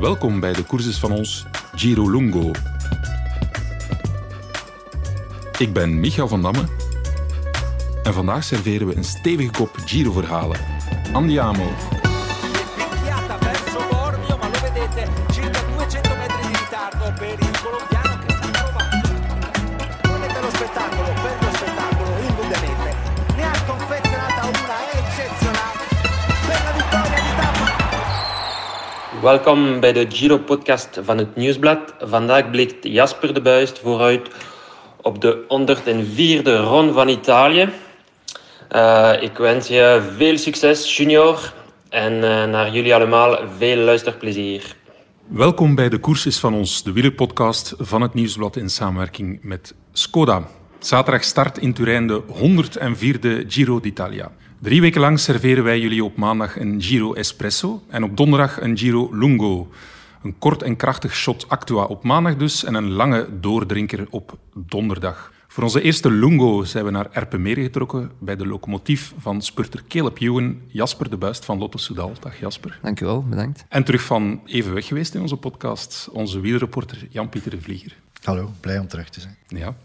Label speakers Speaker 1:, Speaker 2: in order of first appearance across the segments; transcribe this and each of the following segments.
Speaker 1: Welkom bij de courses van ons Giro Lungo. Ik ben Michael van Damme en vandaag serveren we een stevige kop Giro-verhalen. Andiamo!
Speaker 2: Welkom bij de Giro-podcast van het Nieuwsblad. Vandaag blikt Jasper de Buist vooruit op de 104e Ron van Italië. Eh, ik wens je veel succes, junior. En eh, naar jullie allemaal veel luisterplezier.
Speaker 1: Welkom bij de courses van ons, de wielerpodcast van het Nieuwsblad in samenwerking met Skoda. Zaterdag start in Turijn de 104e Giro d'Italia. Drie weken lang serveren wij jullie op maandag een Giro Espresso en op donderdag een Giro Lungo. Een kort en krachtig shot Actua op maandag dus en een lange doordrinker op donderdag. Voor onze eerste Lungo zijn we naar Erpenmeren getrokken bij de locomotief van spurter Caleb Ewan, Jasper de Buist van Lotto Soudal. Dag Jasper.
Speaker 3: Dank u wel, bedankt.
Speaker 1: En terug van even weg geweest in onze podcast, onze wielreporter Jan-Pieter de Vlieger.
Speaker 4: Hallo, blij om terug te zijn.
Speaker 1: Ja.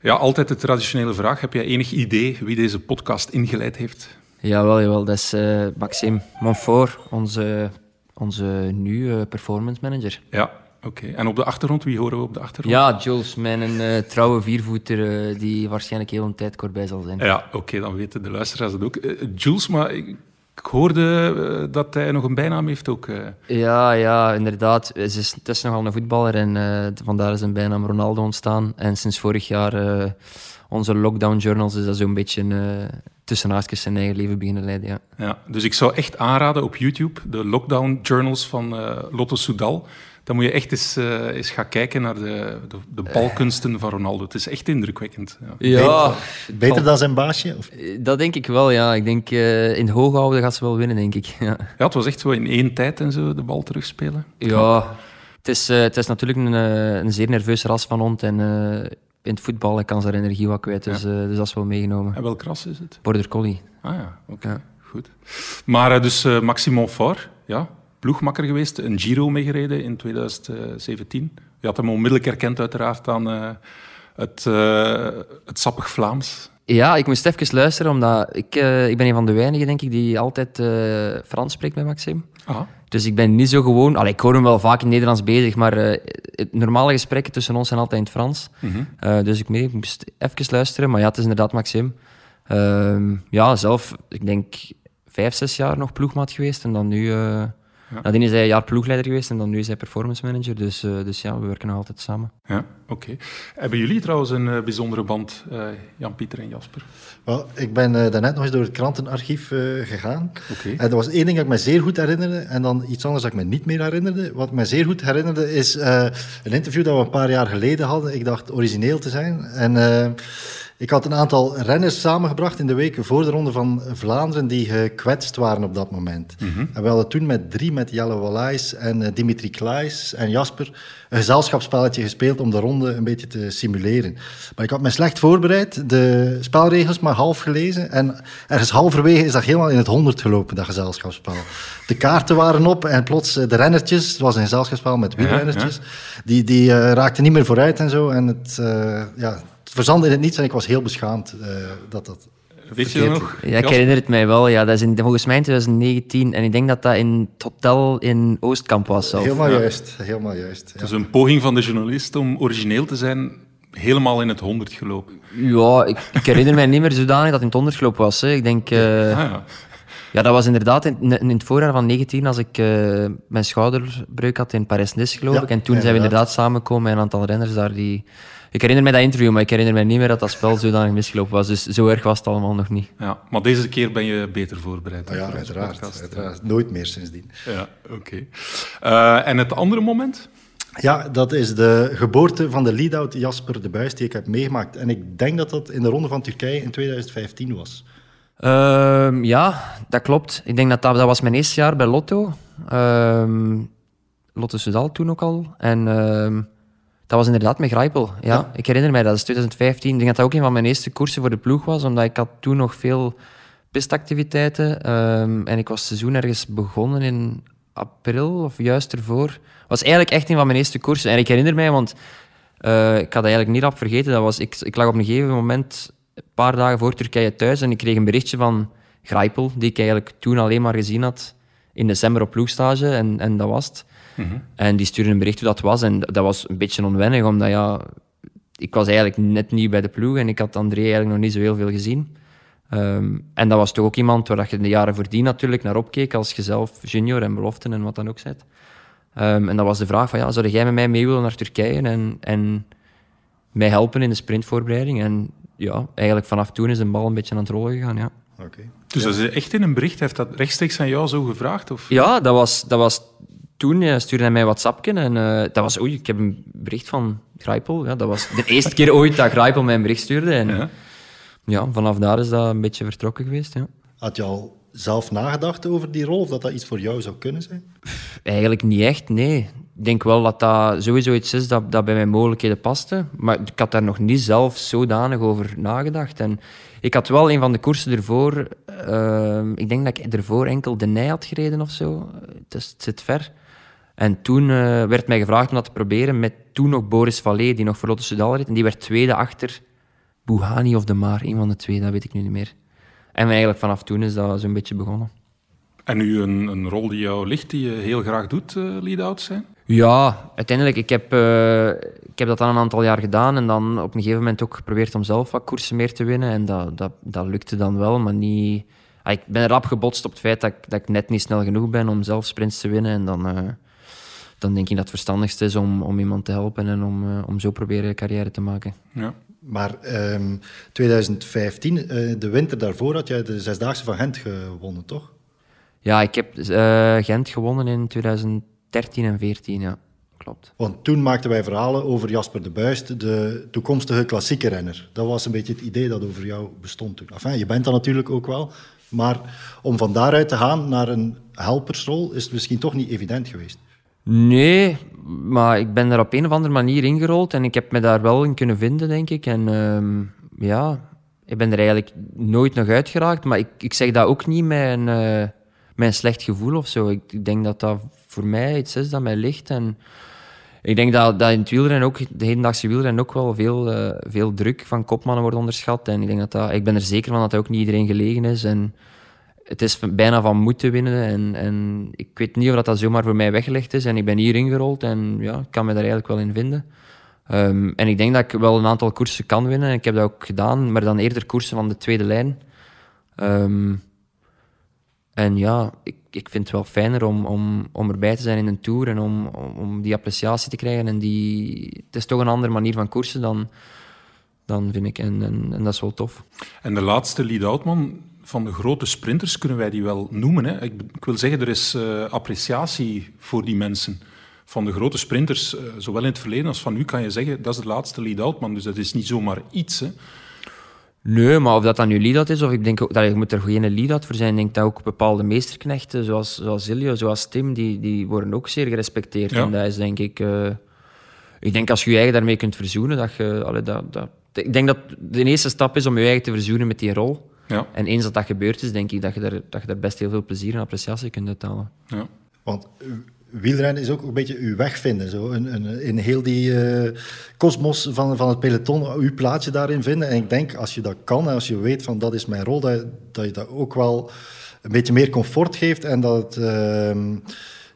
Speaker 1: Ja, altijd de traditionele vraag. Heb jij enig idee wie deze podcast ingeleid heeft?
Speaker 3: Jawel, jawel. Dat is eh, Maxime Monfort, onze, onze nieuwe performance manager.
Speaker 1: Ja, oké. En op de achtergrond, wie horen we op de achtergrond?
Speaker 3: Ja, Jules, mijn eh, trouwe viervoeter eh, die waarschijnlijk heel een tijd kort bij zal zijn.
Speaker 1: Ja, oké, dan weten de luisteraars het ook. Eh, Jules, maar ik, ik hoorde eh, dat hij nog een bijnaam heeft ook. eh.
Speaker 3: Ja, ja, inderdaad. Het is, het is nogal een voetballer en eh, vandaar is zijn bijnaam Ronaldo ontstaan. En sinds vorig jaar onze lockdown journals is dat zo'n beetje tussen haakjes zijn eigen leven beginnen leiden. Ja.
Speaker 1: Ja, dus ik zou echt aanraden op YouTube, de lockdown journals van Lotto Soudal. Dan moet je echt eens, eh, eens gaan kijken naar de, de, de balkunsten van Ronaldo. Het is echt indrukwekkend. Ja.
Speaker 3: Ja,
Speaker 4: Beter dan zijn baasje? Of?
Speaker 3: dat denk ik wel, ja. Ik denk eh, in het hooghouden gaat ze wel winnen, denk ik. Ja.
Speaker 1: Ja, het was echt zo in één tijd en zo de bal terugspelen.
Speaker 3: Ja, het is, eh, het is natuurlijk een, eh, een zeer nerveus ras van hond. En eh, in het voetbal kan ze haar energie wat kwijt. Dus, eh, dus dat is wel meegenomen.
Speaker 1: En welk ras is het?
Speaker 3: Border Collie.
Speaker 1: Ah ja, oké.
Speaker 3: Ja.
Speaker 1: Goed. Maar eh, dus uh, Maxime Monfort, ja, ploegmakker geweest, een Giro meegereden in 2017. Je had hem onmiddellijk herkend uiteraard aan eh, het, eh, het sappig Vlaams.
Speaker 3: Ja, ik moest even luisteren, omdat ik, eh, ik ben een van de weinigen, denk ik, die altijd Frans spreekt met Maxime.
Speaker 1: Aha.
Speaker 3: Dus ik ben niet zo gewoon... Allee, ik hoor hem wel vaak in Nederlands bezig, maar het normale gesprekken tussen ons zijn altijd in het Frans. Eh, dus ik, ik moest even luisteren. Maar ja, het is inderdaad Maxime. Ehm, ja, zelf, ik denk vijf, zes jaar nog ploegmaat geweest. En dan nu... eh Nadien is hij een jaar ploegleider geweest en dan nu is hij performance manager. Dus, eh, dus ja, we werken nog altijd samen.
Speaker 1: Ja, oké. Hebben jullie trouwens een eh, bijzondere band, eh, Jan-Pieter en Jasper?
Speaker 4: Wel, ik ben uh, daarnet nog eens door het krantenarchief uh, gegaan.
Speaker 1: Oké.
Speaker 4: En er was één ding dat ik me zeer goed herinnerde en dan iets anders dat ik me niet meer herinnerde. Wat ik me zeer goed herinnerde is uh, een interview dat we een paar jaar geleden hadden. Ik dacht origineel te zijn. En uh, ik had een aantal renners samengebracht in de weken voor de Ronde van Vlaanderen die gekwetst waren op dat moment. Mm -hmm. En we hadden toen met drie, met Jelle Wallais en uh, Dimitri Klaes en Jasper, een gezelschapsspelletje gespeeld om de ronde een beetje te simuleren. Maar ik had me slecht voorbereid, de spelregels maar half gelezen en ergens halverwege is dat helemaal in het honderd gelopen, dat gezelschapsspel. De kaarten waren op en plots de rennertjes, het was een gezelschapsspel met wielrennertjes, ja, ja. die, die uh, raakten niet meer vooruit en zo. En het, uh, ja, het verzandde in het niets en ik was heel beschaamd uh, dat dat
Speaker 1: Weet je dat nog?
Speaker 3: Ja, ik herinner het mij wel. Ja. Dat is in, volgens mij in 2019. En ik denk dat dat in het hotel in Oostkamp was. Zelf.
Speaker 4: Helemaal
Speaker 3: ja.
Speaker 4: juist. Helemaal juist
Speaker 1: ja. Dus een poging van de journalist om origineel te zijn, helemaal in het honderd gelopen.
Speaker 3: Ja, ik, ik, herinner mij niet meer zodanig dat het in het honderd gelopen was. Hè. Ik denk... Uh, ah, ja. Ja. dat was inderdaad in, in, het voorjaar van 19 als ik uh, mijn schouderbreuk had in Paris-Nice, geloof ik. En toen zijn we inderdaad samengekomen met een aantal renners daar die... Ik herinner me dat interview, maar ik herinner me niet meer dat dat spel zodanig misgelopen was. Dus zo erg was het allemaal nog niet.
Speaker 1: Ja, maar deze keer ben je beter voorbereid.
Speaker 4: Oh ja, uiteraard, uiteraard. Nooit meer sindsdien.
Speaker 1: Ja, oké. Okay. Uh, en het andere moment?
Speaker 4: Ja, dat is de geboorte van de lead-out Jasper de Buis die ik heb meegemaakt. En ik denk dat dat in de Ronde van Turkije in 2015 was.
Speaker 3: Uh, ja, dat klopt. Ik denk dat, dat dat was mijn eerste jaar bij Lotto. Uh, Lotto Soudal toen ook al. En uh, dat was inderdaad met Grijpel. Ja, ja, ik herinner mij, dat is 2015. Ik denk dat dat ook een van mijn eerste koersen voor de ploeg was, omdat ik had toen nog veel pistactiviteiten. Um, en ik was seizoen ergens begonnen in april of juist ervoor. was eigenlijk echt een van mijn eerste koersen. En ik herinner mij, want eh, ik had dat eigenlijk niet rap vergeten. Dat was, ik, ik lag op een gegeven moment, een paar dagen voor Turkije thuis, en ik kreeg een berichtje van Grijpel, die ik eigenlijk toen alleen maar gezien had in december op ploegstage. En, en dat was het. En die stuurde een bericht hoe dat was. En dat was een beetje onwennig, omdat ja, ik was eigenlijk net nieuw bij de ploeg en ik had André eigenlijk nog niet zo heel veel gezien. Ehm, en dat was toch ook iemand waar je de jaren voordien natuurlijk naar opkeek als je zelf junior en beloften en wat dan ook zet. Ehm, en dat was de vraag van, ja, zou jij met mij mee willen naar Turkije en, en mij helpen in de sprintvoorbereiding? En ja, eigenlijk vanaf toen is de bal een beetje aan het rollen gegaan, ja.
Speaker 4: Oké.
Speaker 1: Dus dat is echt in een bericht, heeft dat rechtstreeks aan jou zo gevraagd? Of?
Speaker 3: Ja, dat was, dat was toen eh, stuurde hij mij WhatsAppje en eh, dat was, oei, ik heb een bericht van Grijpel. Ja, dat was de eerste keer ooit dat Grijpel mij een bericht stuurde. En ja.
Speaker 1: Ja.
Speaker 3: vanaf daar is dat een beetje vertrokken geweest. Ja.
Speaker 4: Had je al zelf nagedacht over die rol, of dat dat iets voor jou zou kunnen zijn?
Speaker 3: Eigenlijk niet echt, nee. Ik denk wel dat dat sowieso iets is dat, dat bij mijn mogelijkheden paste. Maar ik had daar nog niet zelf zodanig over nagedacht. En ik had wel een van de koersen ervoor... eh, ik denk dat ik ervoor enkel de Nij had gereden of zo. Het zit ver. En toen eh, werd mij gevraagd om dat te proberen met toen nog Boris Vallée, die nog voor Lotto Soudal reed. En die werd tweede achter Bouhani of De Maar. Een van de twee, dat weet ik nu niet meer. En eigenlijk vanaf toen is dat zo'n beetje begonnen.
Speaker 1: En nu een, een rol die jou ligt, die je heel graag doet, eh lead-out zijn?
Speaker 3: Ja, uiteindelijk. Ik heb, eh, ik heb dat dan een aantal jaar gedaan en dan op een gegeven moment ook geprobeerd om zelf wat koersen meer te winnen. En dat, dat, dat lukte dan wel, maar niet... Ah, Ik ben rap gebotst op het feit dat ik, dat ik net niet snel genoeg ben om zelf sprints te winnen. En dan, eh, dan denk ik dat het verstandigste is om, om iemand te helpen en om, om zo proberen carrière te maken.
Speaker 1: Ja.
Speaker 4: Maar ehm 2015, eh, de winter daarvoor, had jij de Zesdaagse van Gent gewonnen, toch?
Speaker 3: Ja, ik heb eh, Gent gewonnen in 2013 en 2014, ja. Klopt.
Speaker 4: Want toen maakten wij verhalen over Jasper de Buist, de toekomstige klassieke renner. Dat was een beetje het idee dat over jou bestond toen. Enfin, je bent dat natuurlijk ook wel. Maar om van daaruit te gaan naar een helpersrol is het misschien toch niet evident geweest.
Speaker 3: Nee, maar ik ben er op een of andere manier ingerold en ik heb me daar wel in kunnen vinden, denk ik. En ehm, ja, ik ben er eigenlijk nooit nog uitgeraakt, maar ik, ik zeg dat ook niet met een, eh, slecht gevoel of zo. Ik, ik denk dat dat voor mij iets is dat mij ligt. En ik denk dat, dat in het wielrennen ook, de hedendaagse wielrennen ook wel veel, eh, veel druk van kopmannen wordt onderschat. En ik, denk dat dat, ik ben er zeker van dat dat ook niet iedereen gelegen is. En het is bijna van moeten winnen. En, en ik weet niet of dat, dat zomaar voor mij weggelegd is. En ik ben hier ingerold en ja, ik kan me daar eigenlijk wel in vinden. Ehm, en ik denk dat ik wel een aantal koersen kan winnen. En ik heb dat ook gedaan, maar dan eerder koersen van de tweede lijn. Ehm, en ja, ik, ik vind het wel fijner om, om, om erbij te zijn in een tour en om, om, om die appreciatie te krijgen. En die, het is toch een andere manier van koersen dan, dan vind ik. En, en, en dat is wel tof.
Speaker 1: En de laatste lead-out man van de grote sprinters kunnen wij die wel noemen. Hè? Ik, ik wil zeggen, er is eh, appreciatie voor die mensen. Van de grote sprinters, eh, zowel in het verleden als van nu, kan je zeggen, dat is de laatste lead-out man. Dus dat is niet zomaar iets. Hè?
Speaker 3: Nee, maar of dat dan nu lead-out is, of ik denk ook dat je moet er geen lead-out voor zijn. Ik denk dat ook bepaalde meesterknechten, zoals, zoals Ilio, zoals Tim, die, die worden ook zeer gerespecteerd.
Speaker 1: Ja.
Speaker 3: En dat is denk ik... eh, ik denk als je je eigen daarmee kunt verzoenen, dat je... allee, dat, dat, ik denk dat de eerste stap is om je eigen te verzoenen met die rol.
Speaker 1: Ja,
Speaker 3: En eens dat dat gebeurd is, denk ik dat je daar, dat je daar best heel veel plezier en appreciatie kunt uithalen.
Speaker 1: ja.
Speaker 4: Want eh, wielrennen is ook een beetje uw weg vinden. Zo. Een, een, in heel die kosmos van, van het peloton, uw plaatsje daarin vinden. En ik denk, als je dat kan en als je weet van dat is mijn rol, dat, dat je dat ook wel een beetje meer comfort geeft. En dat, het, ehm,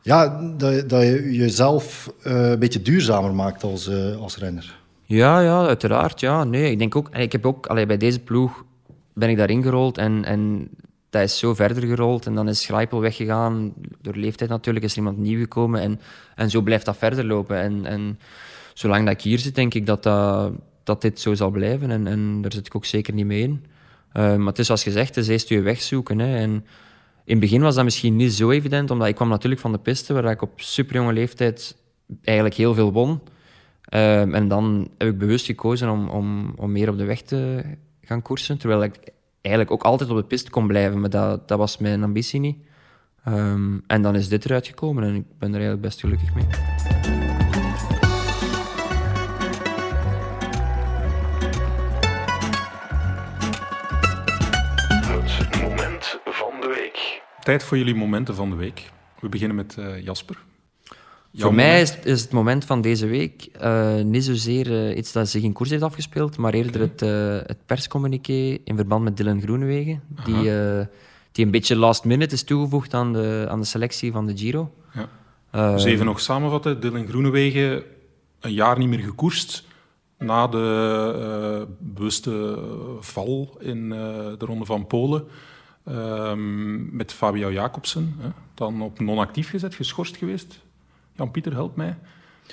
Speaker 4: ja, dat, dat je jezelf eh, een beetje duurzamer maakt als, eh, als renner.
Speaker 3: Ja, ja, uiteraard. Ja. Nee, ik denk ook, en ik heb ook allee, bij deze ploeg ben ik daarin gerold en, en dat is zo verder gerold. En dan is Schrijpel weggegaan. Door leeftijd natuurlijk is er iemand nieuw gekomen. En, en zo blijft dat verder lopen. En, en zolang dat ik hier zit, denk ik dat, dat, dat dit zo zal blijven. En, en daar zit ik ook zeker niet mee in. Eh, maar het is zoals gezegd, het is je weg zoeken. Hè. En in het begin was dat misschien niet zo evident, omdat ik kwam natuurlijk van de piste, waar ik op superjonge leeftijd eigenlijk heel veel won. Ehm, en dan heb ik bewust gekozen om, om, om meer op de weg te gaan koersen. Terwijl ik eigenlijk ook altijd op de piste kon blijven, maar dat, dat was mijn ambitie niet. Ehm, en dan is dit eruit gekomen en ik ben er eigenlijk best gelukkig mee.
Speaker 5: Het moment van de week.
Speaker 1: Tijd voor jullie momenten van de week. We beginnen met uh, Jasper.
Speaker 3: Voor mij is, is, het moment van deze week uh, niet zozeer uh, iets dat zich in koers heeft afgespeeld, maar eerder het, het perscommuniqué in verband met Dylan Groenewegen, die, die een beetje last minute is toegevoegd aan de, aan de selectie van de Giro.
Speaker 1: Ja. dus even nog samenvatten, Dylan Groenewegen een jaar niet meer gekoerst, na de bewuste val in de Ronde van Polen. Ehm, met Fabio Jacobsen, hè, dan op non-actief gezet, geschorst geweest. Jan-Pieter, helpt mij.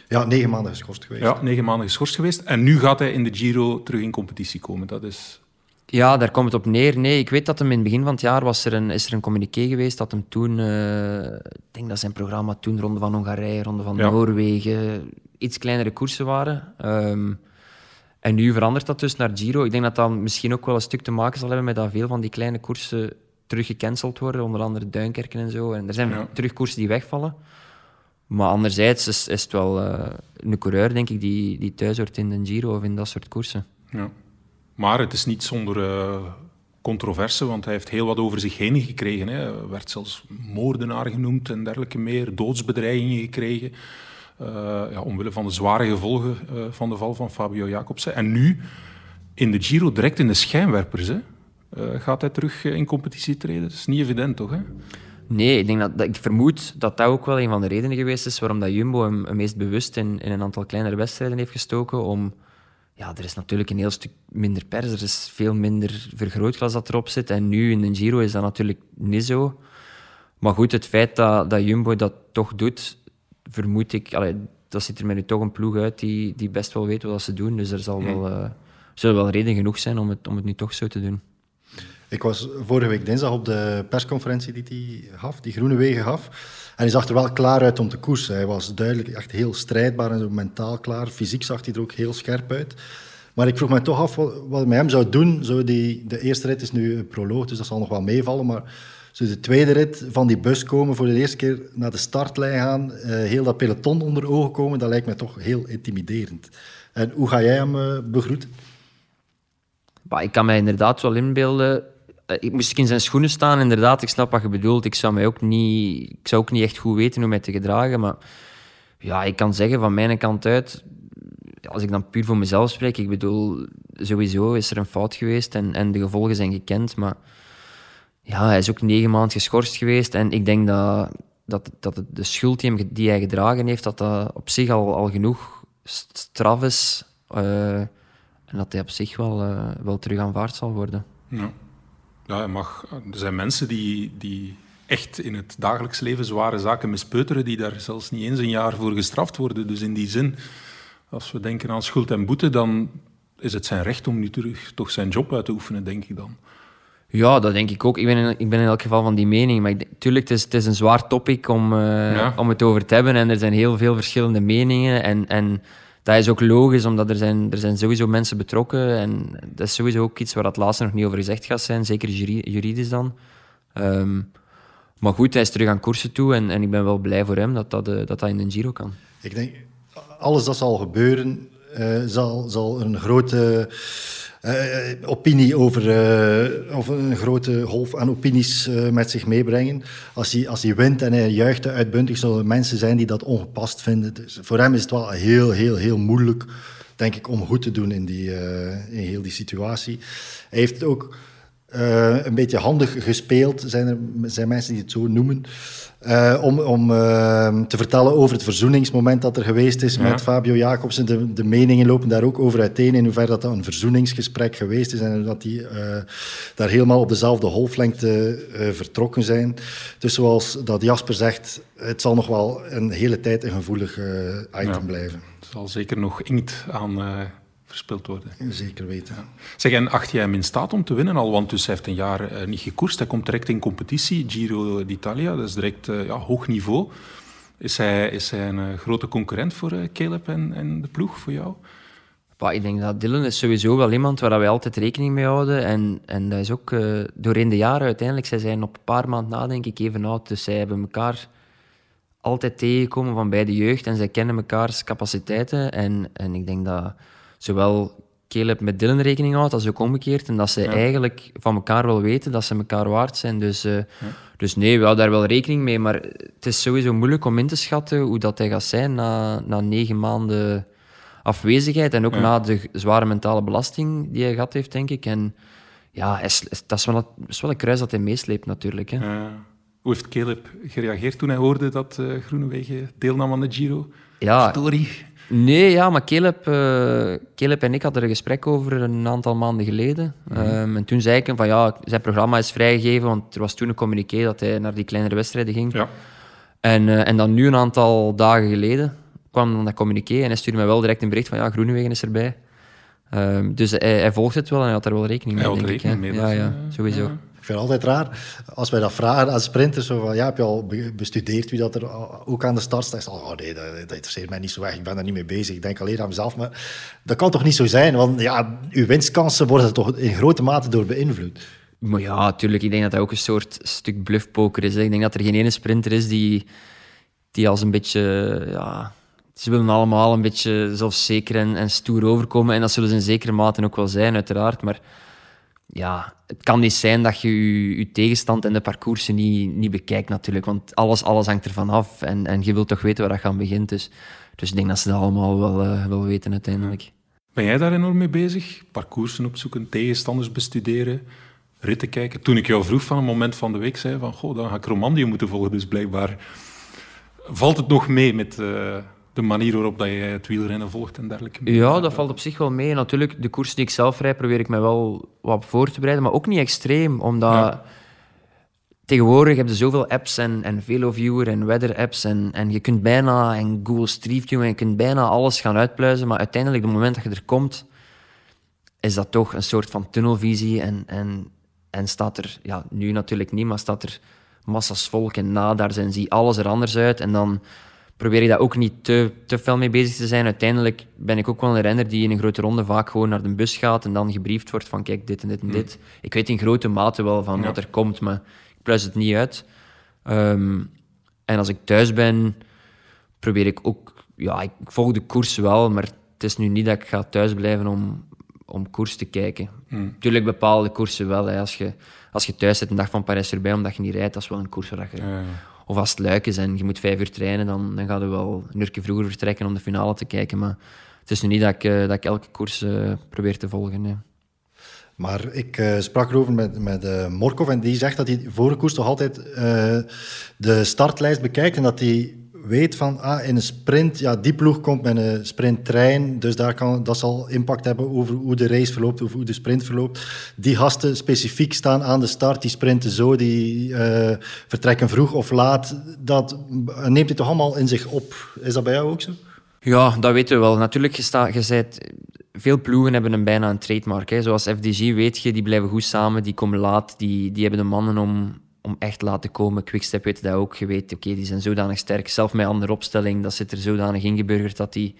Speaker 4: Ja, negen maanden geschorst geweest.
Speaker 1: Ja, negen maanden geschorst geweest. En nu gaat hij in de Giro terug in competitie komen. Dat is...
Speaker 3: Ja, daar komt het op neer. Nee, ik weet dat hem in het begin van het jaar was er een, is er een communiqué geweest dat hem toen... Uh, ik denk dat zijn programma toen Ronde van Hongarije, Ronde van Noorwegen... iets kleinere koersen waren. Um, en nu verandert dat dus naar Giro. Ik denk dat dat misschien ook wel een stuk te maken zal hebben met dat veel van die kleine koersen terug gecanceld worden, onder andere Duinkerken en zo. En er zijn ja. terug koersen die wegvallen. Maar anderzijds is, is het wel uh, een coureur, denk ik, die, die thuis hoort in de Giro of in dat soort koersen.
Speaker 1: Ja. Maar het is niet zonder uh, controverse, want hij heeft heel wat over zich heen gekregen. Hij werd zelfs moordenaar genoemd en dergelijke meer, doodsbedreigingen gekregen. Uh, ja, omwille van de zware gevolgen van de val van Fabio Jacobsen. En nu in de Giro direct in de schijnwerpers. Hè? Gaat hij terug in competitie treden? Dat is niet evident, toch? Hè?
Speaker 3: Nee, ik, denk dat, dat, ik vermoed dat dat ook wel een van de redenen geweest is waarom dat Jumbo hem, hem meest bewust in, in, een aantal kleinere wedstrijden heeft gestoken. Om, ja, er is natuurlijk een heel stuk minder pers, er is veel minder vergrootglas dat erop zit. En nu in de Giro is dat natuurlijk niet zo. Maar goed, het feit dat, dat Jumbo dat toch doet, vermoed ik, allee, dat ziet er mij nu toch een ploeg uit die, die best wel weet wat ze doen. Dus er zal wel, uh, zullen wel reden genoeg zijn om het, om het nu toch zo te doen.
Speaker 4: Ik was vorige week dinsdag op de persconferentie die hij gaf, die Groene Wegen gaf. En hij zag er wel klaar uit om te koersen. Hij was duidelijk echt heel strijdbaar en zo mentaal klaar. Fysiek zag hij er ook heel scherp uit. Maar ik vroeg me toch af wat, wat met hem zou doen. Zo die, de eerste rit is nu een proloog, dus dat zal nog wel meevallen. Maar dus de tweede rit van die bus komen, voor de eerste keer naar de startlijn gaan, uh, heel dat peloton onder ogen komen, dat lijkt me toch heel intimiderend. En hoe ga jij hem uh, begroeten?
Speaker 3: Ik kan mij inderdaad wel inbeelden. Uh, ik moest in zijn schoenen staan, inderdaad. Ik snap wat je bedoelt. Ik zou, mij ook niet, ik zou ook niet echt goed weten hoe mij te gedragen. Maar ja, ik kan zeggen van mijn kant uit, als ik dan puur voor mezelf spreek, ik bedoel, sowieso is er een fout geweest en, en de gevolgen zijn gekend. Maar ja, hij is ook negen maanden geschorst geweest. En ik denk dat, dat, dat de schuld die, hem, die hij gedragen heeft, dat dat op zich al, al genoeg straf is. Uh, en dat hij op zich wel, uh, wel terug aanvaard zal worden.
Speaker 1: Ja. Ja, mag, er zijn mensen die, die echt in het dagelijks leven zware zaken mispeuteren, die daar zelfs niet eens een jaar voor gestraft worden. Dus in die zin, als we denken aan schuld en boete, dan is het zijn recht om nu terug toch zijn job uit te oefenen, denk ik dan.
Speaker 3: Ja, dat denk ik ook. Ik ben in, ik ben in elk geval van die mening. Maar natuurlijk, het is, het is een zwaar topic om, uh, om het over te hebben. En er zijn heel veel verschillende meningen. En, en dat is ook logisch, omdat er zijn, er zijn sowieso mensen betrokken. En dat is sowieso ook iets waar het laatste nog niet over gezegd gaat zijn. Zeker juridisch dan. Um, maar goed, hij is terug aan koersen toe. En, en ik ben wel blij voor hem dat dat, uh, dat, dat in de Giro kan.
Speaker 4: Ik denk, alles dat zal gebeuren, uh, zal, zal een grote uh, opinie over, uh, of een grote golf aan opinies met zich meebrengen. Als hij, als hij wint en hij juicht uitbundig, zullen mensen zijn die dat ongepast vinden. Dus voor hem is het wel heel, heel, heel moeilijk, denk ik, om goed te doen in, die, in heel die situatie. Hij heeft ook een beetje handig gespeeld, zijn er zijn mensen die het zo noemen. Uh, om om uh, te vertellen over het verzoeningsmoment dat er geweest is ja. met Fabio Jacobsen. De, de, meningen lopen daar ook over uiteen in hoeverre dat, dat een verzoeningsgesprek geweest is en dat die uh, daar helemaal op dezelfde golflengte vertrokken zijn. Dus zoals dat Jasper zegt, het zal nog wel een hele tijd een gevoelig item ja. blijven.
Speaker 1: Het zal zeker nog inkt aan verspild worden.
Speaker 4: Zeker weten. Ja.
Speaker 1: Zeg, en acht jij hem in staat om te winnen al? Want dus hij heeft een jaar uh, niet gekoerst. Hij komt direct in competitie, Giro d'Italia. Dat is direct uh, ja, hoog niveau. Is hij, is hij een uh, grote concurrent voor Caleb en, en, de ploeg, voor jou?
Speaker 3: Bah, ik denk dat Dylan is sowieso wel iemand waar wij altijd rekening mee houden. En, en dat is ook doorheen de jaren uiteindelijk. Zij zijn op een paar maanden na, denk ik, even oud. Dus zij hebben elkaar altijd tegengekomen van bij de jeugd. En zij kennen mekaars capaciteiten. En, en ik denk dat zowel Caleb met Dylan rekening houdt, is ook omgekeerd. En dat ze eigenlijk van elkaar wel weten dat ze elkaar waard zijn. Dus, eh, dus nee, we houden daar wel rekening mee. Maar het is sowieso moeilijk om in te schatten hoe dat hij gaat zijn na, na negen maanden afwezigheid. En ook na de zware mentale belasting die hij gehad heeft, denk ik. En ja, hij dat is wel, dat is wel een kruis dat hij meesleept natuurlijk. Hè.
Speaker 1: Hoe heeft Caleb gereageerd toen hij hoorde dat uh, Groenewegen deelnam aan de Giro?
Speaker 3: Ja,
Speaker 1: Story.
Speaker 3: Nee, ja, maar Caleb, uh, Caleb en ik hadden er een gesprek over een aantal maanden geleden.
Speaker 1: Mhm.
Speaker 3: um, en toen zei ik hem van ja, zijn programma is vrijgegeven, want er was toen een communiqué dat hij naar die kleinere wedstrijden ging.
Speaker 1: Ja.
Speaker 3: En, uh, en dan nu een aantal dagen geleden kwam dan dat communiqué en hij stuurde mij wel direct een bericht van ja, Groenewegen is erbij. Um, dus hij, hij, volgt het wel en hij had er wel rekening mee,
Speaker 1: hij
Speaker 3: denk
Speaker 1: rekening
Speaker 3: ik.
Speaker 1: Mee,
Speaker 3: ja, ja, sowieso.
Speaker 4: Ja. Ik vind het altijd raar als wij dat vragen aan sprinters. Zo van, ja, heb je al bestudeerd wie dat er ook aan de start staat? Oh nee, dat, interesseert mij niet zo erg. Ik ben daar niet mee bezig. Ik denk alleen aan mezelf. Maar dat kan toch niet zo zijn? Want ja, uw winstkansen worden toch in grote mate door beïnvloed.
Speaker 3: Maar ja, natuurlijk. Ik denk dat dat ook een soort stuk bluffpoker is. Ik denk dat er geen ene sprinter is die, die als een beetje... Ja, ze willen allemaal een beetje zelfzeker en, en stoer overkomen. En dat zullen ze in zekere mate ook wel zijn, uiteraard. Maar ja, het kan niet zijn dat je je, tegenstand en de parcoursen niet, niet bekijkt natuurlijk. Want alles, alles hangt ervan af. En, en je wilt toch weten waar dat gaan begint. Dus, dus ik denk dat ze dat allemaal wel, uh, wel weten uiteindelijk.
Speaker 1: Ben jij daar enorm mee bezig? Parcoursen opzoeken, tegenstanders bestuderen, ritten kijken? Toen ik jou vroeg van een moment van de week, zei van, goh, dan ga ik Romandie moeten volgen. Dus blijkbaar valt het nog mee met... Uh de manier waarop dat je het wielrennen volgt en dergelijke.
Speaker 3: Ja, dat valt op zich wel mee. Natuurlijk, de koers die ik zelf rijd, probeer ik mij wel wat voor te bereiden, maar ook niet extreem, omdat ja. tegenwoordig heb je zoveel apps en, en Veloviewer en weather-apps en, en je kunt bijna, en Google Street View, en je kunt bijna alles gaan uitpluizen, maar uiteindelijk, op het moment dat je er komt, is dat toch een soort van tunnelvisie en, en, en staat er, ja, nu natuurlijk niet, maar staat er massas volk en nadars en zie alles er anders uit en dan probeer ik daar ook niet te, te fel mee bezig te zijn. Uiteindelijk ben ik ook wel een renner die in een grote ronde vaak gewoon naar de bus gaat en dan gebriefd wordt van kijk, dit en dit en mm. dit. Ik weet in grote mate wel van ja. wat er komt, maar ik pluis het niet uit. Um, en als ik thuis ben, probeer ik ook... Ja, ik volg de koers wel, maar het is nu niet dat ik ga thuis blijven om, om koers te kijken. Mm. Tuurlijk bepaalde koersen wel. Hè. Als, je, als je thuis zit een dag van Parijs erbij omdat je niet rijdt, dat is wel een koers waar je... Ja. Of als het luik is en je moet vijf uur trainen, dan, dan ga je wel een uurtje vroeger vertrekken om de finale te kijken. Maar het is nu niet dat ik, uh, dat ik elke koers uh, probeer te volgen. Nee.
Speaker 4: Maar ik uh, sprak erover met, met uh, Morkov en die zegt dat hij voor de koers toch altijd de startlijst bekijkt en dat hij weet van ah, in een sprint, ja, die ploeg komt met een sprinttrein, dus daar kan, dat zal impact hebben over hoe de race verloopt, over hoe de sprint verloopt. Die gasten specifiek staan aan de start, die sprinten zo, die uh, vertrekken vroeg of laat. Dat neemt hij toch allemaal in zich op. Is dat bij jou ook zo?
Speaker 3: Ja, dat weten we wel. Natuurlijk, je zei veel ploegen hebben een bijna een trademark. Hè. Zoals FDG weet je, die blijven goed samen, die komen laat, die, die hebben de mannen om, om echt laten komen. Quickstep weet dat ook. Je weet, oké, die zijn zodanig sterk. Zelf met andere opstelling, dat zit er zodanig ingeburgerd dat die,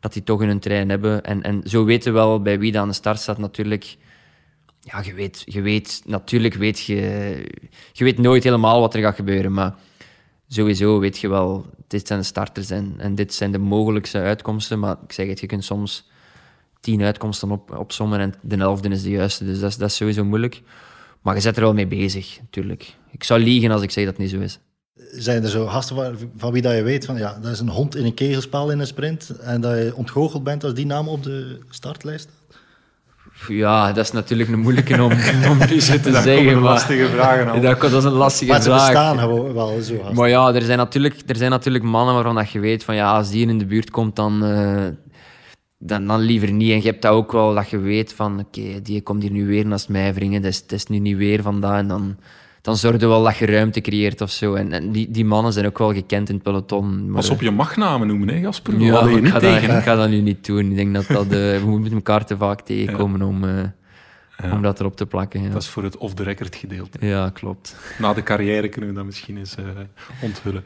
Speaker 3: dat die toch hun trein hebben. En, en zo weten we wel bij wie dat aan de start staat natuurlijk... Ja, je weet, je weet, natuurlijk weet je... Je weet nooit helemaal wat er gaat gebeuren, maar sowieso weet je wel, dit zijn de starters en, en dit zijn de mogelijkste uitkomsten. Maar ik zeg het, je kunt soms tien uitkomsten op, opzommen en de elfde is de juiste. Dus dat dat is sowieso moeilijk. Maar je zit er wel mee bezig, natuurlijk. Ik zou liegen als ik zeg dat het niet zo is.
Speaker 4: Zijn er zo gasten van, van wie dat je weet van ja, dat is een hond in een kegelspel in een sprint en dat je ontgoocheld bent als die naam op de startlijst
Speaker 3: ja, dat is natuurlijk een moeilijke om, om nu zo te
Speaker 1: dat
Speaker 3: zeggen. Maar,
Speaker 1: lastige vragen al.
Speaker 3: Dat, dat is een lastige
Speaker 4: maar
Speaker 3: vraag.
Speaker 4: Maar ze bestaan gewoon wel zo. Gasten.
Speaker 3: Maar ja, er zijn, natuurlijk, er zijn natuurlijk mannen waarvan dat je weet van ja, als die in de buurt komt, dan, uh, dan, dan liever niet. En je hebt dat ook wel, dat je weet van oké, okay, die komt hier nu weer naast mij wringen, dat is, dat is nu niet weer vandaag. En dan, dan zorg je wel dat je ruimte creëert of zo. En, en die, die mannen zijn ook wel gekend in het peloton. Maar,
Speaker 1: Als op je magnamen noemen, hè, Jasper?
Speaker 3: Ja, ik, ga
Speaker 1: tegen.
Speaker 3: dat, ik ga dat nu niet doen. Ik denk dat dat... Uh, we moeten elkaar te vaak tegenkomen ja. om, uh, ja. om dat erop te plakken. Ja.
Speaker 1: Dat is voor het off-the-record gedeelte.
Speaker 3: Ja, klopt.
Speaker 1: Na de carrière kunnen we dat misschien eens uh, onthullen.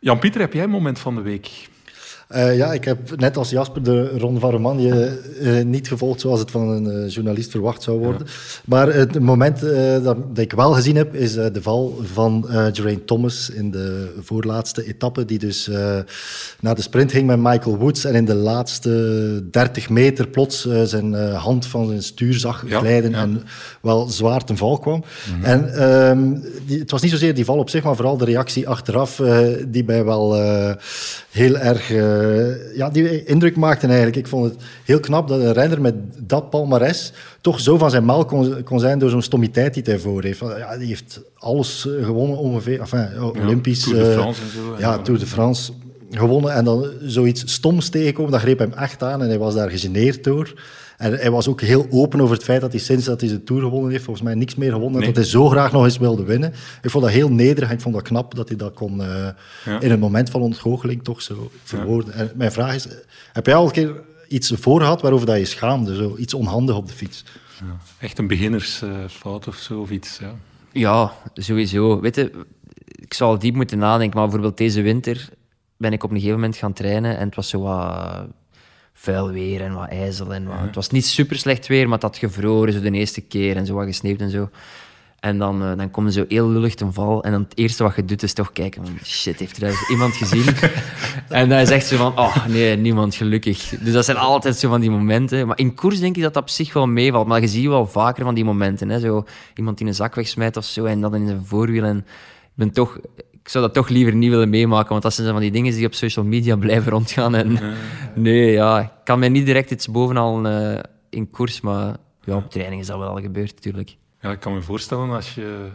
Speaker 1: Jan-Pieter, heb jij een moment van de week?
Speaker 4: Eh, ja, ik heb net als Jasper de Ronde van Romandie eh, niet gevolgd zoals het van een eh, journalist verwacht zou worden. Maar het moment dat, dat ik wel gezien heb, is de val van Geraint Thomas in de voorlaatste etappe, die dus naar de sprint ging met Michael Woods en in de laatste 30 meter plots zijn hand van zijn stuur zag
Speaker 1: Ja,
Speaker 4: glijden
Speaker 1: ja. Mhm.
Speaker 4: en wel zwaar ten val kwam. En ehm, die, het was niet zozeer die val op zich, maar vooral de reactie achteraf die mij wel heel erg eh, ja, die indruk maakte eigenlijk. Ik vond het heel knap dat een renner met dat palmares toch zo van zijn mal kon, kon zijn door zo'n stommiteit die hij voor heeft. Ja, die heeft alles eh, gewonnen ongeveer, enfin, Olympisch.
Speaker 1: Tour de
Speaker 4: eh,
Speaker 1: France en zo,
Speaker 4: Ja,
Speaker 1: ja.
Speaker 4: Tour de France gewonnen en dan zoiets stoms tegenkomen, dat greep hem echt aan en hij was daar gegeneerd door. En hij was ook heel open over het feit dat hij sinds dat hij de Tour gewonnen heeft, volgens mij niks meer gewonnen, en
Speaker 1: Nee.
Speaker 4: dat hij zo graag nog eens wilde winnen. Ik vond dat heel nederig en ik vond dat knap dat hij dat kon eh,
Speaker 1: Ja.
Speaker 4: in een moment van ontgoocheling toch zo verwoorden. En mijn vraag is, heb jij al een keer iets voor gehad waarover dat je schaamde, zo iets onhandig op de fiets?
Speaker 1: Echt een beginnersfout of zo, of iets. Ja.
Speaker 3: Ja, sowieso. Weet je, ik zal diep moeten nadenken, maar bijvoorbeeld deze winter ben ik op een gegeven moment gaan trainen en het was zo wat vuil weer en wat ijzel. En wat, Het was niet super slecht weer, maar het had gevroren zo de eerste keer en zo wat gesneeuwd en zo. En dan, eh, dan komt zo heel lullig ten val. En dan het eerste wat je doet is toch kijken van... Shit, heeft er iemand gezien? en dan echt zo van... Oh, nee, niemand, gelukkig. Dus dat zijn altijd zo van die momenten. Maar in koers denk ik dat dat op zich wel meevalt. Maar je ziet wel vaker van die momenten. Hè? Zo, iemand die een zak wegsmijt of zo. En dat in zijn voorwiel. En ik ben toch... Ik zou dat toch liever niet willen meemaken. Want dat zijn van die dingen die op social media blijven rondgaan. En nee, ja... Ik kan mij niet direct iets bovenal eh, in koers. Maar ja, op training is dat wel al gebeurd, natuurlijk.
Speaker 1: ja, ik kan me voorstellen als je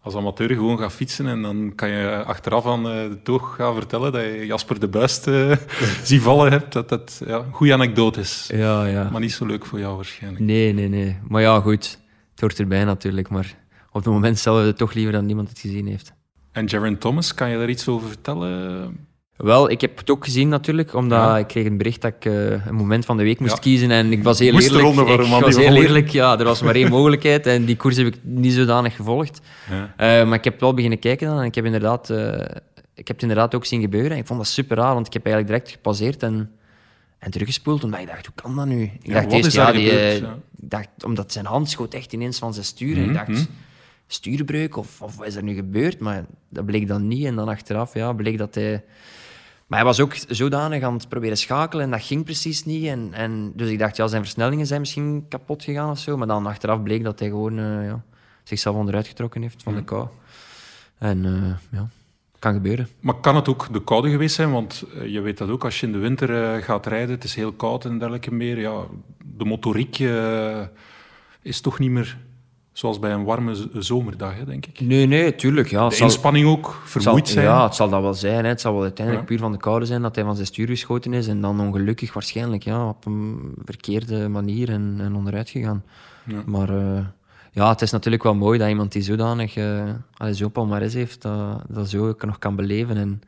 Speaker 1: als amateur gewoon gaat fietsen en dan kan je achteraf aan eh, de toog gaan vertellen dat je Jasper de Buist eh zien vallen hebt. Dat dat ja, een goede anekdote is.
Speaker 3: Ja, ja.
Speaker 1: Maar niet zo leuk voor jou waarschijnlijk.
Speaker 3: Nee, nee, nee. Maar ja, goed. Het hoort erbij natuurlijk. Maar op het moment zelf het toch liever dat niemand het gezien heeft.
Speaker 1: En Jaron Thomas, kan je daar iets over vertellen?
Speaker 3: Wel, ik heb het ook gezien natuurlijk, omdat
Speaker 1: Ja.
Speaker 3: ik kreeg een bericht dat ik eh, een moment van de week moest
Speaker 1: Ja.
Speaker 3: kiezen. En ik was heel
Speaker 1: Moest
Speaker 3: eerlijk.
Speaker 1: Ronde
Speaker 3: ik was heel eerlijk, ja. Er was maar één mogelijkheid en die koers heb ik niet zodanig gevolgd.
Speaker 1: Ja.
Speaker 3: Eh, maar ik heb wel beginnen kijken dan en ik heb, inderdaad, eh, ik heb het inderdaad ook zien gebeuren. En ik vond dat super raar, want ik heb eigenlijk direct gepasseerd en, en teruggespoeld. Omdat ik dacht, hoe kan dat nu? Ik
Speaker 1: Ja,
Speaker 3: dacht
Speaker 1: wat
Speaker 3: eerst,
Speaker 1: is daar
Speaker 3: ja, die,
Speaker 1: gebeurd? Ja.
Speaker 3: ik dacht, omdat zijn hand schoot echt ineens van zijn stuur. En
Speaker 1: Mhm,
Speaker 3: ik dacht,
Speaker 1: mhm.
Speaker 3: Stuurbreuk of, of wat is er nu gebeurd? Maar dat bleek dan niet. En dan achteraf ja, bleek dat hij... Maar hij was ook zodanig aan het proberen schakelen en dat ging precies niet. En, en, dus ik dacht, ja, zijn versnellingen zijn misschien kapot gegaan of zo. Maar dan achteraf bleek dat hij gewoon eh, ja, zichzelf onderuit getrokken heeft van de kou. En eh, ja, kan gebeuren.
Speaker 1: Maar kan het ook de koude geweest zijn? Want eh, je weet dat ook, als je in de winter gaat rijden, het is heel koud en dergelijke meer. Ja, de motoriek is toch niet meer zoals bij een warme zomerdag, hè, denk ik.
Speaker 3: Nee, nee, tuurlijk. Ja,
Speaker 1: De
Speaker 3: zal-
Speaker 1: inspanning ook, vermoeid
Speaker 3: zal-
Speaker 1: zijn.
Speaker 3: Ja, het zal dat wel zijn. Hè. Het zal wel uiteindelijk
Speaker 1: Ja.
Speaker 3: puur van de koude zijn dat hij van zijn stuur geschoten is. En dan ongelukkig waarschijnlijk ja, op een verkeerde manier en, en onderuit gegaan.
Speaker 1: Ja.
Speaker 3: Maar eh, ja, het is natuurlijk wel mooi dat iemand die zodanig uh, zo palmarès heeft, dat, dat zo ook nog kan beleven. En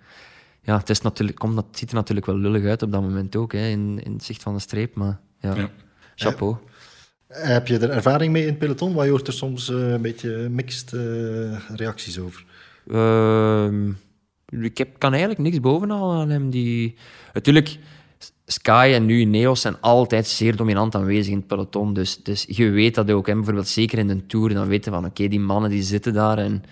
Speaker 3: ja, het, is natuurlijk, komt, het ziet er natuurlijk wel lullig uit op dat moment ook, hè, in, in het zicht van de streep. Maar ja,
Speaker 1: Ja.
Speaker 3: chapeau.
Speaker 4: Heb je er ervaring mee in het peloton? Want je hoort er soms eh, een beetje mixed eh, reacties over.
Speaker 3: Ehm, ik heb, kan eigenlijk niks bovenhalen aan hem. Die... Natuurlijk, Sky en nu Neos zijn altijd zeer dominant aanwezig in het peloton. Dus, dus je weet dat ook. Hè. Bijvoorbeeld zeker in de Tour, dan weten van oké, die mannen die zitten daar. En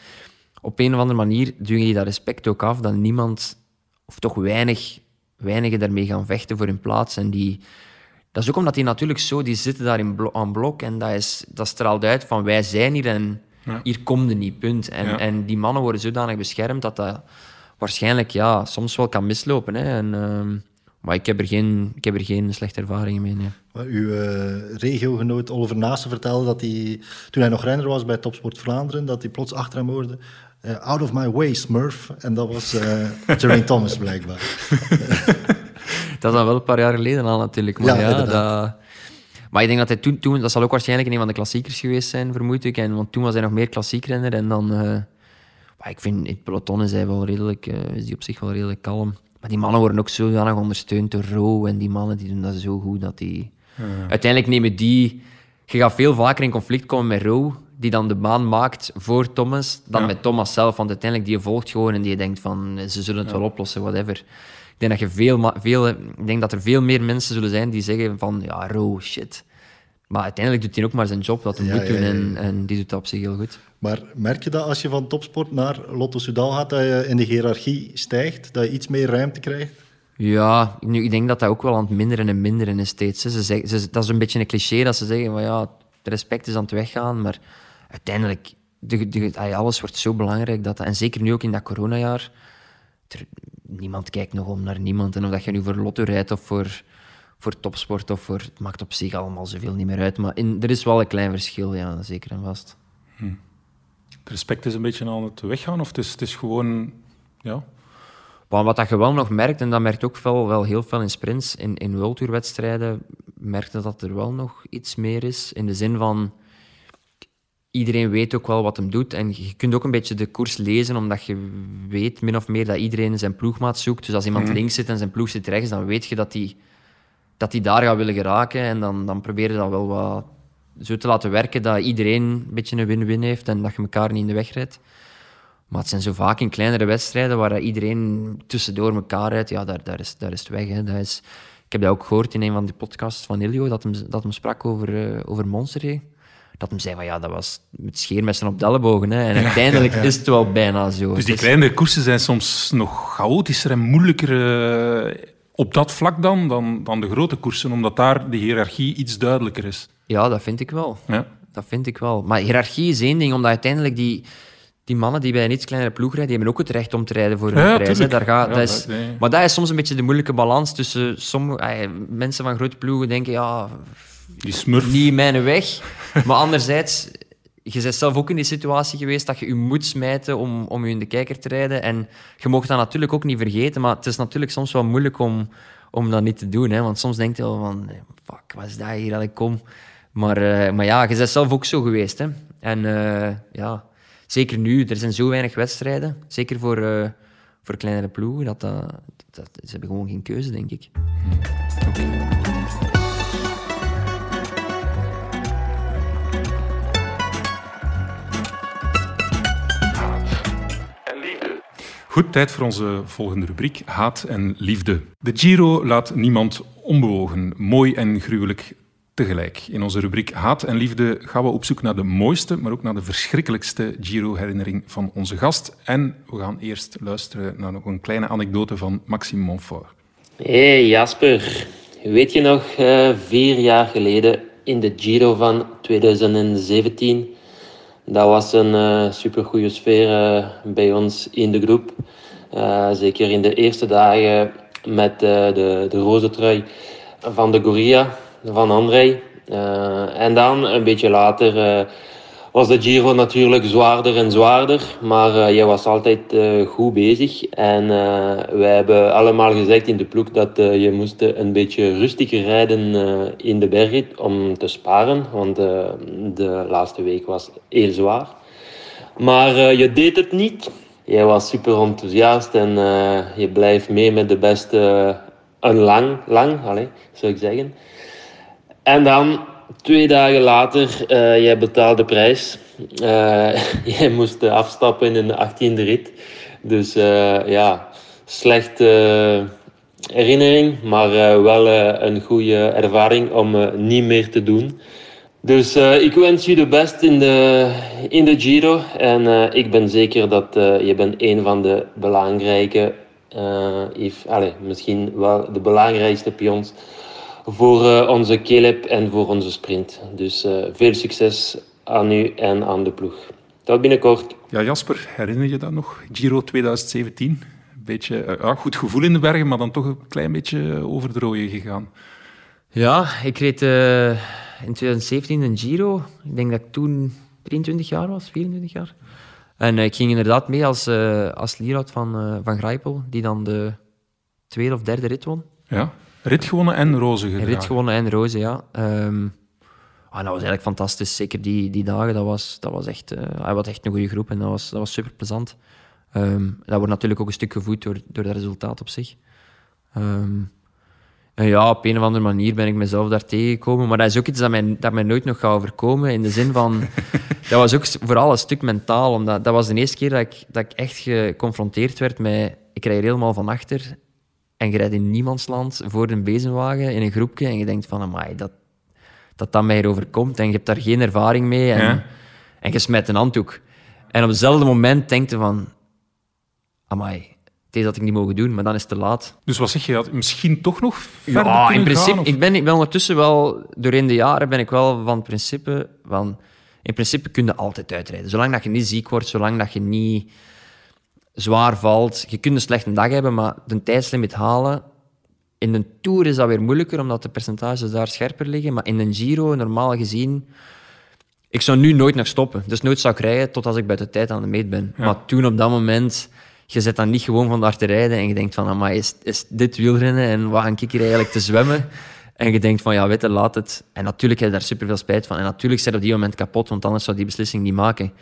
Speaker 3: op een of andere manier dwing je dat respect ook af dat niemand, of toch weinig, weinigen daarmee gaan vechten voor hun plaats. En die, dat is ook omdat die natuurlijk zo, die zitten daar in blo aan blok en dat, is, dat straalt uit van wij zijn hier en
Speaker 1: Ja.
Speaker 3: hier komt er niet, punt. En,
Speaker 1: Ja.
Speaker 3: en die mannen worden zodanig beschermd dat dat waarschijnlijk ja, soms wel kan mislopen. Hè. En, ehm, maar ik heb, er geen, ik heb er geen slechte ervaringen mee. nee.
Speaker 4: Maar uw eh, regiogenoot Oliver Naassen vertelde dat hij, toen hij nog renner was bij Topsport Vlaanderen, dat hij plots achter hem hoorde. eh, out of my way, Smurf. En dat was eh Geraint Thomas blijkbaar.
Speaker 3: Dat is dan wel een paar jaar geleden al natuurlijk. Maar
Speaker 4: Ja,
Speaker 3: ja, dat... Maar ik denk dat hij toen, toen... Dat zal ook waarschijnlijk een van de klassiekers geweest zijn, vermoed ik. En, want toen was hij nog meer klassiekrenner. En dan... eh, maar ik vind, in het peloton is hij wel redelijk... eh, is die op zich wel redelijk kalm. Maar die mannen worden ook zodanig ondersteund door Ro. En die mannen die doen dat zo goed dat die... Uiteindelijk nemen die... Je gaat veel vaker in conflict komen met Ro, die dan de baan maakt voor Thomas, dan
Speaker 1: Ja.
Speaker 3: met Thomas zelf. Want uiteindelijk, die volgt gewoon en die denkt van, ze zullen het wel oplossen, whatever. Ik denk dat, je veel, veel, ik denk dat er veel meer mensen zullen zijn die zeggen van, ja, Ro, shit. Maar uiteindelijk doet hij ook maar zijn job, wat hij
Speaker 4: Ja,
Speaker 3: moet doen.
Speaker 4: ja,
Speaker 3: En,
Speaker 4: ja.
Speaker 3: en die doet dat op zich heel goed.
Speaker 4: Maar merk je dat als je van topsport naar Lotto Soudal gaat, dat je in de hiërarchie stijgt, dat je iets meer ruimte krijgt?
Speaker 3: Ja, nu, ik denk dat dat ook wel aan het minderen en minderen is steeds. hè. Ze zeggen, ze, dat is een beetje een cliché dat ze zeggen van ja, het respect is aan het weggaan, maar uiteindelijk, de, alles wordt zo belangrijk. Dat, en zeker nu ook in dat coronajaar, er, niemand kijkt nog om naar niemand. En of dat je nu voor lotto rijdt of voor, voor topsport, of voor, het maakt op zich allemaal zoveel niet meer uit. Maar in, er is wel een klein verschil, ja, zeker en vast.
Speaker 1: Het respect is een beetje aan het weggaan, of het is, het is gewoon... Ja,
Speaker 3: Maar wat dat je wel nog merkt, en dat merkt ook wel, wel heel veel in sprints, in, in World merkte dat er wel nog iets meer is. In de zin van, iedereen weet ook wel wat hem doet. En je kunt ook een beetje de koers lezen, omdat je weet min of meer dat iedereen zijn ploegmaat zoekt. Dus als iemand links zit en zijn ploeg zit rechts, dan weet je dat hij dat die daar gaat willen geraken. En dan, dan probeer je dat wel wat zo te laten werken, dat iedereen een beetje een win-win heeft en dat je elkaar niet in de weg rijdt. Maar het zijn zo vaak in kleinere wedstrijden waar iedereen tussendoor elkaar rijdt. Ja, daar, daar, is, daar is het weg. Hè. Dat is, ik heb dat ook gehoord in een van die podcasts van Ilio, dat hem, dat hem sprak over, eh, over Monster. Dat hem zei van ja, dat was met scheermessen op de ellebogen. Hè. En uiteindelijk is het wel bijna zo.
Speaker 1: Dus die
Speaker 3: is-
Speaker 1: kleinere koersen zijn soms nog chaotischer en moeilijker eh, op dat vlak dan, dan, dan de grote koersen, omdat daar de hiërarchie iets duidelijker is.
Speaker 3: Ja, dat vind ik wel.
Speaker 1: Ja.
Speaker 3: Dat vind ik wel. Maar hiërarchie is één ding, omdat uiteindelijk die, die mannen die bij een iets kleinere ploeg rijden, die hebben ook het recht om te rijden voor een
Speaker 1: Ja,
Speaker 3: prijs. Daar gaat,
Speaker 1: Ja,
Speaker 3: dat is,
Speaker 1: nee.
Speaker 3: Maar dat is soms een beetje de moeilijke balans tussen sommige eh, mensen van grote ploegen denken, ja,
Speaker 1: Die smurf.
Speaker 3: niet mijn weg. Maar anderzijds, je bent zelf ook in die situatie geweest dat je je moet smijten om, om je in de kijker te rijden. En je mocht dat natuurlijk ook niet vergeten, maar het is natuurlijk soms wel moeilijk om, om dat niet te doen. Hè? Want soms denk je wel van, fuck, wat is dat hier dat ik kom? Maar, eh, maar ja, je bent zelf ook zo geweest. Hè? En eh, ja, zeker nu, er zijn zo weinig wedstrijden. Zeker voor, eh, voor kleinere ploegen, dat, dat, ze hebben gewoon geen keuze, denk ik.
Speaker 1: Goed, tijd voor onze volgende rubriek, haat en liefde. De Giro laat niemand onbewogen, mooi en gruwelijk tegelijk. In onze rubriek Haat en Liefde gaan we op zoek naar de mooiste, maar ook naar de verschrikkelijkste Giro-herinnering van onze gast. En we gaan eerst luisteren naar nog een kleine anekdote van Maxime Montfort.
Speaker 2: Hey Jasper, weet je nog, eh, vier jaar geleden in de Giro van 2017, dat was een eh supergoeie sfeer eh, bij ons in de groep. Eh, zeker in de eerste dagen met de, de roze trui van de Gorilla, van André. En dan, een beetje later, was de Giro natuurlijk zwaarder en zwaarder. Maar eh je was altijd eh, goed bezig. En eh wij hebben allemaal gezegd in de ploeg dat je moest een beetje rustiger rijden in de bergrit om te sparen. Want de laatste week was heel zwaar. Maar je deed het niet. Jij was super enthousiast en je blijft mee met de beste een lang, lang, allez, zou ik zeggen. En dan, twee dagen later, eh jij betaalde de prijs. Eh, jij moest eh, afstappen in de 18e rit. Dus ja, slechte herinnering, maar wel een goede ervaring om niet meer te doen. Dus ik wens je de best in de, in de Giro. En ik ben zeker dat je bent een van de belangrijke, if, allez, misschien wel de belangrijkste pions voor eh, onze Caleb en voor onze sprint. Dus eh, veel succes aan u en aan de ploeg. Tot binnenkort.
Speaker 1: Ja, Jasper, herinner je dat nog? Giro 2017. Een beetje eh, ja, goed gevoel in de bergen, maar dan toch een klein beetje over de rode gegaan.
Speaker 3: Ja, ik reed eh, in 2017 een Giro. Ik denk dat ik toen 23 jaar was, 24 jaar. En ik ging inderdaad mee als, eh als Lierhout van, eh, van Grijpel, die dan de tweede of derde rit won.
Speaker 1: Ja, rit gewonnen en roze gedragen.
Speaker 3: rit gewonnen en roze, ja. Ehm, ah, dat was eigenlijk fantastisch. Zeker die, die dagen, dat was, dat was echt, eh hij was echt een goede groep en dat was, dat was super plezant. Ehm, dat wordt natuurlijk ook een stuk gevoed door, door het resultaat op zich. Ehm, en ja, op een of andere manier ben ik mezelf daar tegengekomen. Maar dat is ook iets dat mij, dat mij nooit nog gaat overkomen. In de zin van... dat was ook vooral een stuk mentaal. Omdat dat was de eerste keer dat ik, dat ik echt geconfronteerd werd met... Ik rij hier helemaal van achter. En je rijdt in niemandsland voor een bezemwagen in een groepje en je denkt van, amai, dat dat, dat mij erover komt en je hebt daar geen ervaring mee en,
Speaker 1: Ja.
Speaker 3: en je smijt een handdoek. En op hetzelfde moment denk je van, amai, deze had ik niet mogen doen, maar dan is het te laat.
Speaker 1: Dus wat zeg je, had misschien toch nog verder
Speaker 3: Ja, in principe,
Speaker 1: gaan, of-
Speaker 3: ik, ben, ik ben ondertussen wel, doorheen de jaren ben ik wel van het principe van, in principe kun je altijd uitrijden. Zolang dat je niet ziek wordt, zolang dat je niet zwaar valt. Je kunt een slechte dag hebben, maar de tijdslimiet halen. In een Tour is dat weer moeilijker, omdat de percentages daar scherper liggen. Maar in een Giro, normaal gezien... Ik zou nu nooit nog stoppen. Dus nooit zou ik rijden tot als ik buiten tijd aan de meet ben. Maar toen, op dat moment... Je zit dan niet gewoon van daar te rijden en je denkt van, amai, is, is dit wielrennen en wat ga ik hier eigenlijk te zwemmen? En je denkt van, ja, weet je, laat het. En natuurlijk heb je daar superveel spijt van. En natuurlijk zit je op die moment kapot, want anders zou die beslissing niet maken.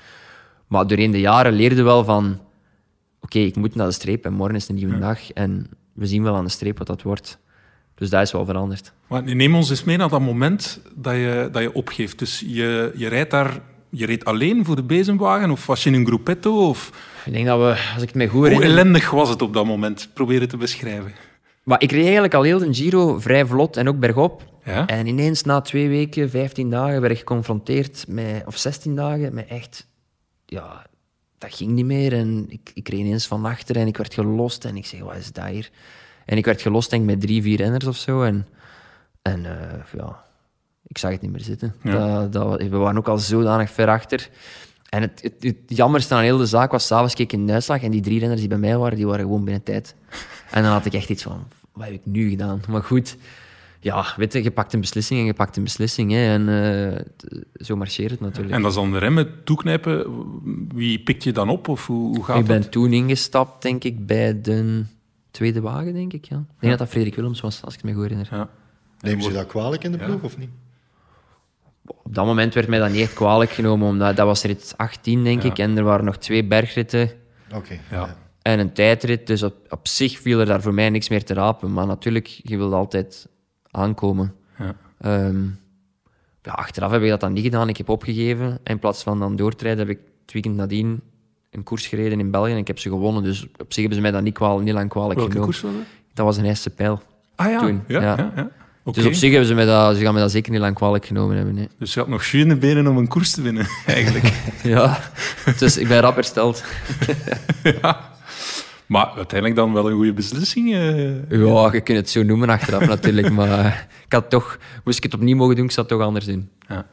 Speaker 3: Maar doorheen de jaren leerde je wel van, oké, ik moet naar de streep en morgen is een nieuwe dag. En we zien wel aan de streep wat dat wordt. Dus dat is wel veranderd.
Speaker 1: Maar neem ons eens mee naar dat moment dat je, dat je opgeeft. Dus je, je rijdt daar... Je reed alleen voor de bezemwagen? Of was je in een groepetto? Of...
Speaker 3: Ik denk dat we, als ik het mij goed
Speaker 1: Hoe
Speaker 3: herinner...
Speaker 1: ellendig was het op dat moment? Probeer het te beschrijven.
Speaker 3: Maar ik reed eigenlijk al heel de Giro vrij vlot en ook bergop.
Speaker 1: Ja?
Speaker 3: En ineens na twee weken, 15 dagen, werd ik geconfronteerd met, of 16 dagen, met echt, ja, dat ging niet meer. En ik, ik reed ineens van achter en ik werd gelost. En ik zeg, wat is dat hier? En ik werd gelost, denk ik, met drie, vier renners of zo. En, en eh, ja, ik zag het niet meer zitten.
Speaker 1: Ja.
Speaker 3: Dat, dat, we waren ook al zodanig ver achter. En het, het, het jammerste aan heel de zaak was, s'avonds keek ik in de uitslag en die drie renners die bij mij waren, die waren gewoon binnen tijd. En dan had ik echt iets van, wat heb ik nu gedaan? Maar goed, ja, weet je, je pakt een beslissing en je pakt een beslissing. Hè, en eh, zo marcheert het natuurlijk.
Speaker 1: En dat is dan de remmen toeknijpen. Wie pikt je dan op? Of hoe, hoe gaat
Speaker 3: ik ben
Speaker 1: dat?
Speaker 3: toen ingestapt, denk ik, bij de tweede wagen, denk ik. Ja. Ik denk dat dat Frederik Willems was, als ik me goed herinner.
Speaker 1: Ja.
Speaker 4: Nemen ze dat kwalijk in de
Speaker 1: Ja.
Speaker 4: ploeg of niet?
Speaker 3: Op dat moment werd mij dat niet echt kwalijk genomen, omdat dat was rit 18, denk
Speaker 1: Ja.
Speaker 3: ik. En er waren nog twee bergritten
Speaker 4: Oké.
Speaker 1: Ja.
Speaker 3: en een tijdrit. Dus op, op zich viel er daar voor mij niks meer te rapen. Maar natuurlijk, je wilde altijd aankomen.
Speaker 1: Ja.
Speaker 3: Ehm, ja, achteraf heb ik dat dan niet gedaan. Ik heb opgegeven. En in plaats van dan door te rijden, heb ik het weekend nadien een koers gereden in België. En ik heb ze gewonnen. Dus op zich hebben ze mij dat niet, niet lang kwalijk
Speaker 1: Welke
Speaker 3: genomen.
Speaker 1: koers was dat?
Speaker 3: Dat was een eerste pijl.
Speaker 1: Ah ja,
Speaker 3: Toen,
Speaker 1: ja.
Speaker 3: ja.
Speaker 1: ja, ja.
Speaker 3: Dus op zich hebben ze mij dat, ze gaan me dat zeker niet lang kwalijk genomen hebben. Nee.
Speaker 1: Dus je had nog schöne benen om een koers te winnen, eigenlijk.
Speaker 3: Ja, dus ik ben rap hersteld.
Speaker 1: maar uiteindelijk dan wel een goede beslissing. eh.
Speaker 3: Ja, je kunt het zo noemen achteraf natuurlijk. Maar ik had toch, moest ik het opnieuw mogen doen, ik zat het toch anders in.
Speaker 1: Ja.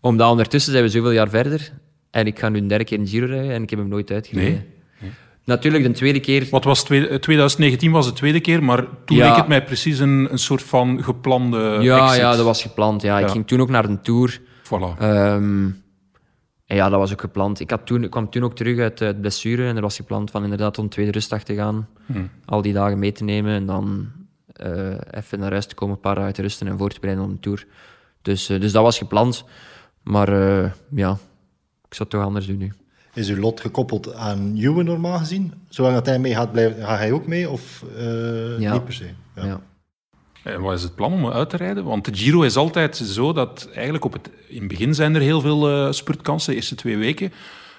Speaker 3: Omdat ondertussen zijn we zoveel jaar verder. En ik ga nu een derde keer een Giro rijden en ik heb hem nooit uitgereden. Natuurlijk, de tweede keer...
Speaker 1: Wat was twee- eh, 2019 was de tweede keer, maar toen
Speaker 3: Ja.
Speaker 1: leek het mij precies een, een soort van geplande
Speaker 3: ja,
Speaker 1: exit.
Speaker 3: ja, dat was gepland. Ja. Ik ging toen ook naar een tour.
Speaker 1: Voilà.
Speaker 3: Ehm, en ja, dat was ook gepland. Ik, had toen, ik kwam toen ook terug uit het blessure en er was gepland van inderdaad om tweede rustdag te gaan.
Speaker 1: Hm.
Speaker 3: Al die dagen mee te nemen en dan eh, even naar huis te komen, een paar dagen te rusten en voor te bereiden op een tour. Dus, eh, dus dat was gepland. Maar eh, ja, ik zou het toch anders doen nu.
Speaker 4: Is uw lot gekoppeld aan Ewan normaal gezien? Zolang dat hij mee gaat, blijft, gaat hij ook mee? Of eh,
Speaker 3: Ja.
Speaker 4: niet per se? Ja.
Speaker 3: Ja.
Speaker 1: En wat is het plan om uit te rijden? Want de Giro is altijd zo dat eigenlijk op het, in het begin zijn er heel veel eh, spurtkansen, de eerste twee weken.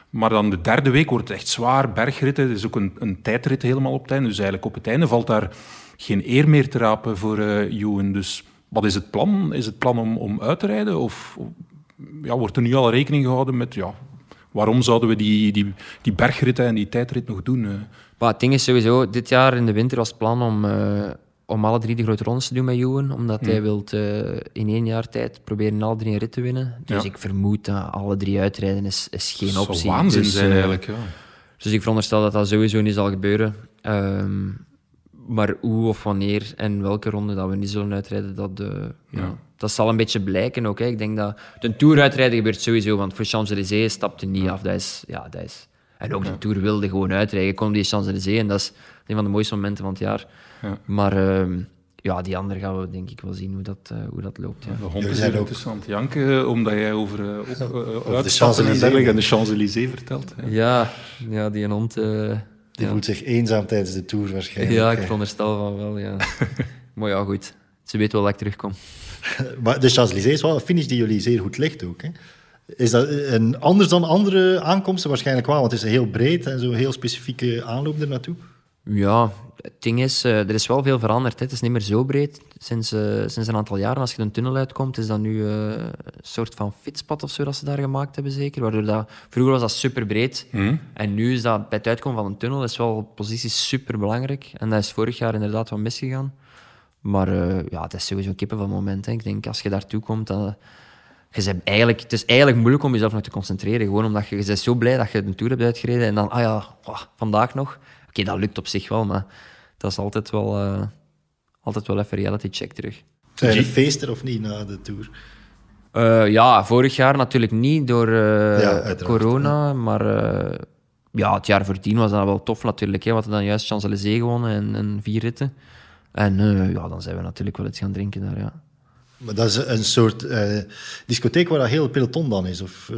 Speaker 1: Maar dan de derde week wordt het echt zwaar, bergritten. Het is ook een, een tijdrit helemaal op het einde. Dus eigenlijk op het einde valt daar geen eer meer te rapen voor eh Ewan. Dus wat is het plan? Is het plan om, om uit te rijden? Of ja, wordt er nu al rekening gehouden met... Ja, waarom zouden we die, die, die bergritten en die tijdrit nog doen? eh?
Speaker 3: Maar het ding is sowieso, dit jaar in de winter was het plan om, eh, om alle drie de grote rondes te doen met Johan. Omdat hij wil in één jaar tijd proberen alle drie een rit te winnen. Dus
Speaker 1: Ja.
Speaker 3: ik vermoed dat alle drie uitrijden is, is geen
Speaker 1: Dat zou
Speaker 3: optie.
Speaker 1: waanzin
Speaker 3: dus,
Speaker 1: zijn
Speaker 3: eh,
Speaker 1: eigenlijk. Ja.
Speaker 3: Dus ik veronderstel dat dat sowieso niet zal gebeuren. Ehm, maar hoe of wanneer en welke ronde dat we niet zullen uitrijden, dat, eh, ja.
Speaker 1: Ja.
Speaker 3: dat zal een beetje blijken ook. Hè. Ik denk dat de Tour uitrijden gebeurt sowieso, want voor Champs-Élysées stapte niet af. Dat is, ja, dat is... En ook de Tour wilde gewoon uitrijden. Op die Champs-Élysées en dat is een van de mooiste momenten van het jaar.
Speaker 1: Ja.
Speaker 3: Maar ehm, ja, die andere gaan we denk ik wel zien hoe dat, eh, hoe dat loopt. Ja.
Speaker 1: De hond is het janken, omdat jij over, uh, op, eh,
Speaker 4: de Champs-Élysées.
Speaker 1: en de Champs-Élysées vertelt. hè.
Speaker 3: Ja, ja, die hond... eh,
Speaker 4: Die
Speaker 3: ja.
Speaker 4: voelt zich eenzaam tijdens de Tour waarschijnlijk.
Speaker 3: Ja, ik veronderstel van wel, ja. maar ja, goed. Ze weet wel dat ik terugkom.
Speaker 4: Maar de Champs-Élysées is wel een finish die jullie zeer goed ligt ook. Hè? Is dat een, anders dan andere aankomsten? Waarschijnlijk wel, want het is heel breed en zo'n heel specifieke aanloop er naartoe.
Speaker 3: Ja, het ding is, eh, er is wel veel veranderd. Hè. Het is niet meer zo breed. Sinds, eh, sinds een aantal jaren, als je een tunnel uitkomt, is dat nu eh, een soort van fietspad of zo dat ze daar gemaakt hebben, zeker. Waardoor dat, vroeger was dat super breed. En nu is dat bij het uitkomen van een tunnel is wel positie super belangrijk. En dat is vorig jaar inderdaad wat misgegaan. Maar eh, ja, het is sowieso een kippenvel moment. Hè. Ik denk, als je daartoe komt, dan... Je bent eigenlijk, het is eigenlijk moeilijk om jezelf nog te concentreren. Gewoon omdat je, je bent zo blij dat je een tour hebt uitgereden. En dan, ah ja, oh, vandaag nog. Oké, dat lukt op zich wel, maar dat is altijd wel, eh, altijd wel even reality check terug.
Speaker 4: Zijn je een feester of niet na de tour?
Speaker 3: Eh, ja, vorig jaar natuurlijk niet door eh,
Speaker 4: Ja,
Speaker 3: corona, maar eh, ja, het jaar voordien was dat wel tof natuurlijk. Hè. We hadden dan juist Champs-Élysées gewonnen en, en vier ritten. En eh, ja, dan zijn we natuurlijk wel iets gaan drinken daar, ja.
Speaker 4: Maar dat is een soort eh, discotheek waar dat heel peloton dan is. Of, eh,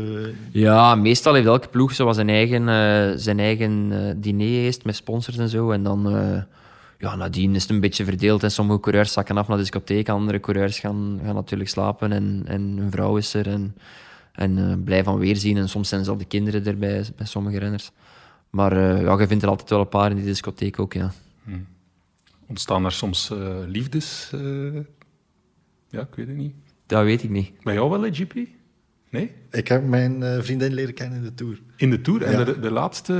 Speaker 3: Ja, meestal heeft elke ploeg zo zijn eigen, eh, zijn eigen eh, diner eerst met sponsors en zo. En dan, eh, ja, nadien is het een beetje verdeeld. En sommige coureurs zakken af naar de discotheek, andere coureurs gaan, gaan natuurlijk slapen. En, en hun vrouw is er en, en blij van weerzien. En soms zijn zelfs de kinderen erbij bij sommige renners. Maar eh, ja, je vindt er altijd wel een paar in die discotheek ook, ja.
Speaker 1: Ontstaan er soms eh, liefdes? Ja, ik weet het niet.
Speaker 3: Dat weet ik niet.
Speaker 1: Bij jou wel, hè, GP? Nee?
Speaker 4: ik heb mijn eh, vriendin leren kennen in de tour.
Speaker 1: In de Tour? En
Speaker 4: Ja.
Speaker 1: de, de laatste,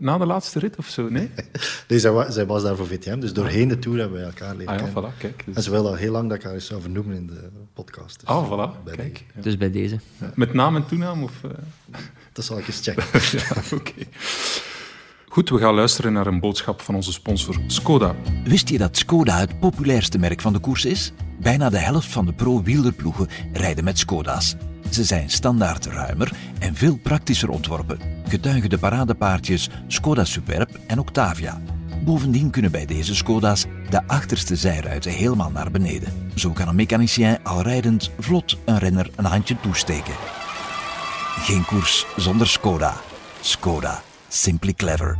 Speaker 1: na de laatste rit of zo? Nee?
Speaker 4: Nee, zij, wa- zij was daar voor VTM, dus doorheen de tour hebben we elkaar leren
Speaker 1: Ah ja,
Speaker 4: kennen.
Speaker 1: voilà, kijk.
Speaker 4: En
Speaker 1: Dus,
Speaker 4: ze wilde al heel lang dat ik haar eens zou vernoemen in de podcast. Dus,
Speaker 1: ah, voilà,
Speaker 4: bij
Speaker 1: kijk. Ja.
Speaker 3: Dus bij deze.
Speaker 1: Met naam en toenaam? Of, eh?
Speaker 4: Dat zal ik eens checken.
Speaker 1: ja, oké. Goed, we gaan luisteren naar een boodschap van onze sponsor Skoda.
Speaker 5: Wist je dat Skoda het populairste merk van de koers is? Bijna de helft van de pro-wielerploegen rijden met Skoda's. Ze zijn standaard ruimer en veel praktischer ontworpen. Getuigen de paradepaardjes Skoda Superb en Octavia. Bovendien kunnen bij deze Skoda's de achterste zijruiten helemaal naar beneden. Zo kan een mechanicien al rijdend vlot een renner een handje toesteken. Geen koers zonder Skoda. Skoda. Simply clever.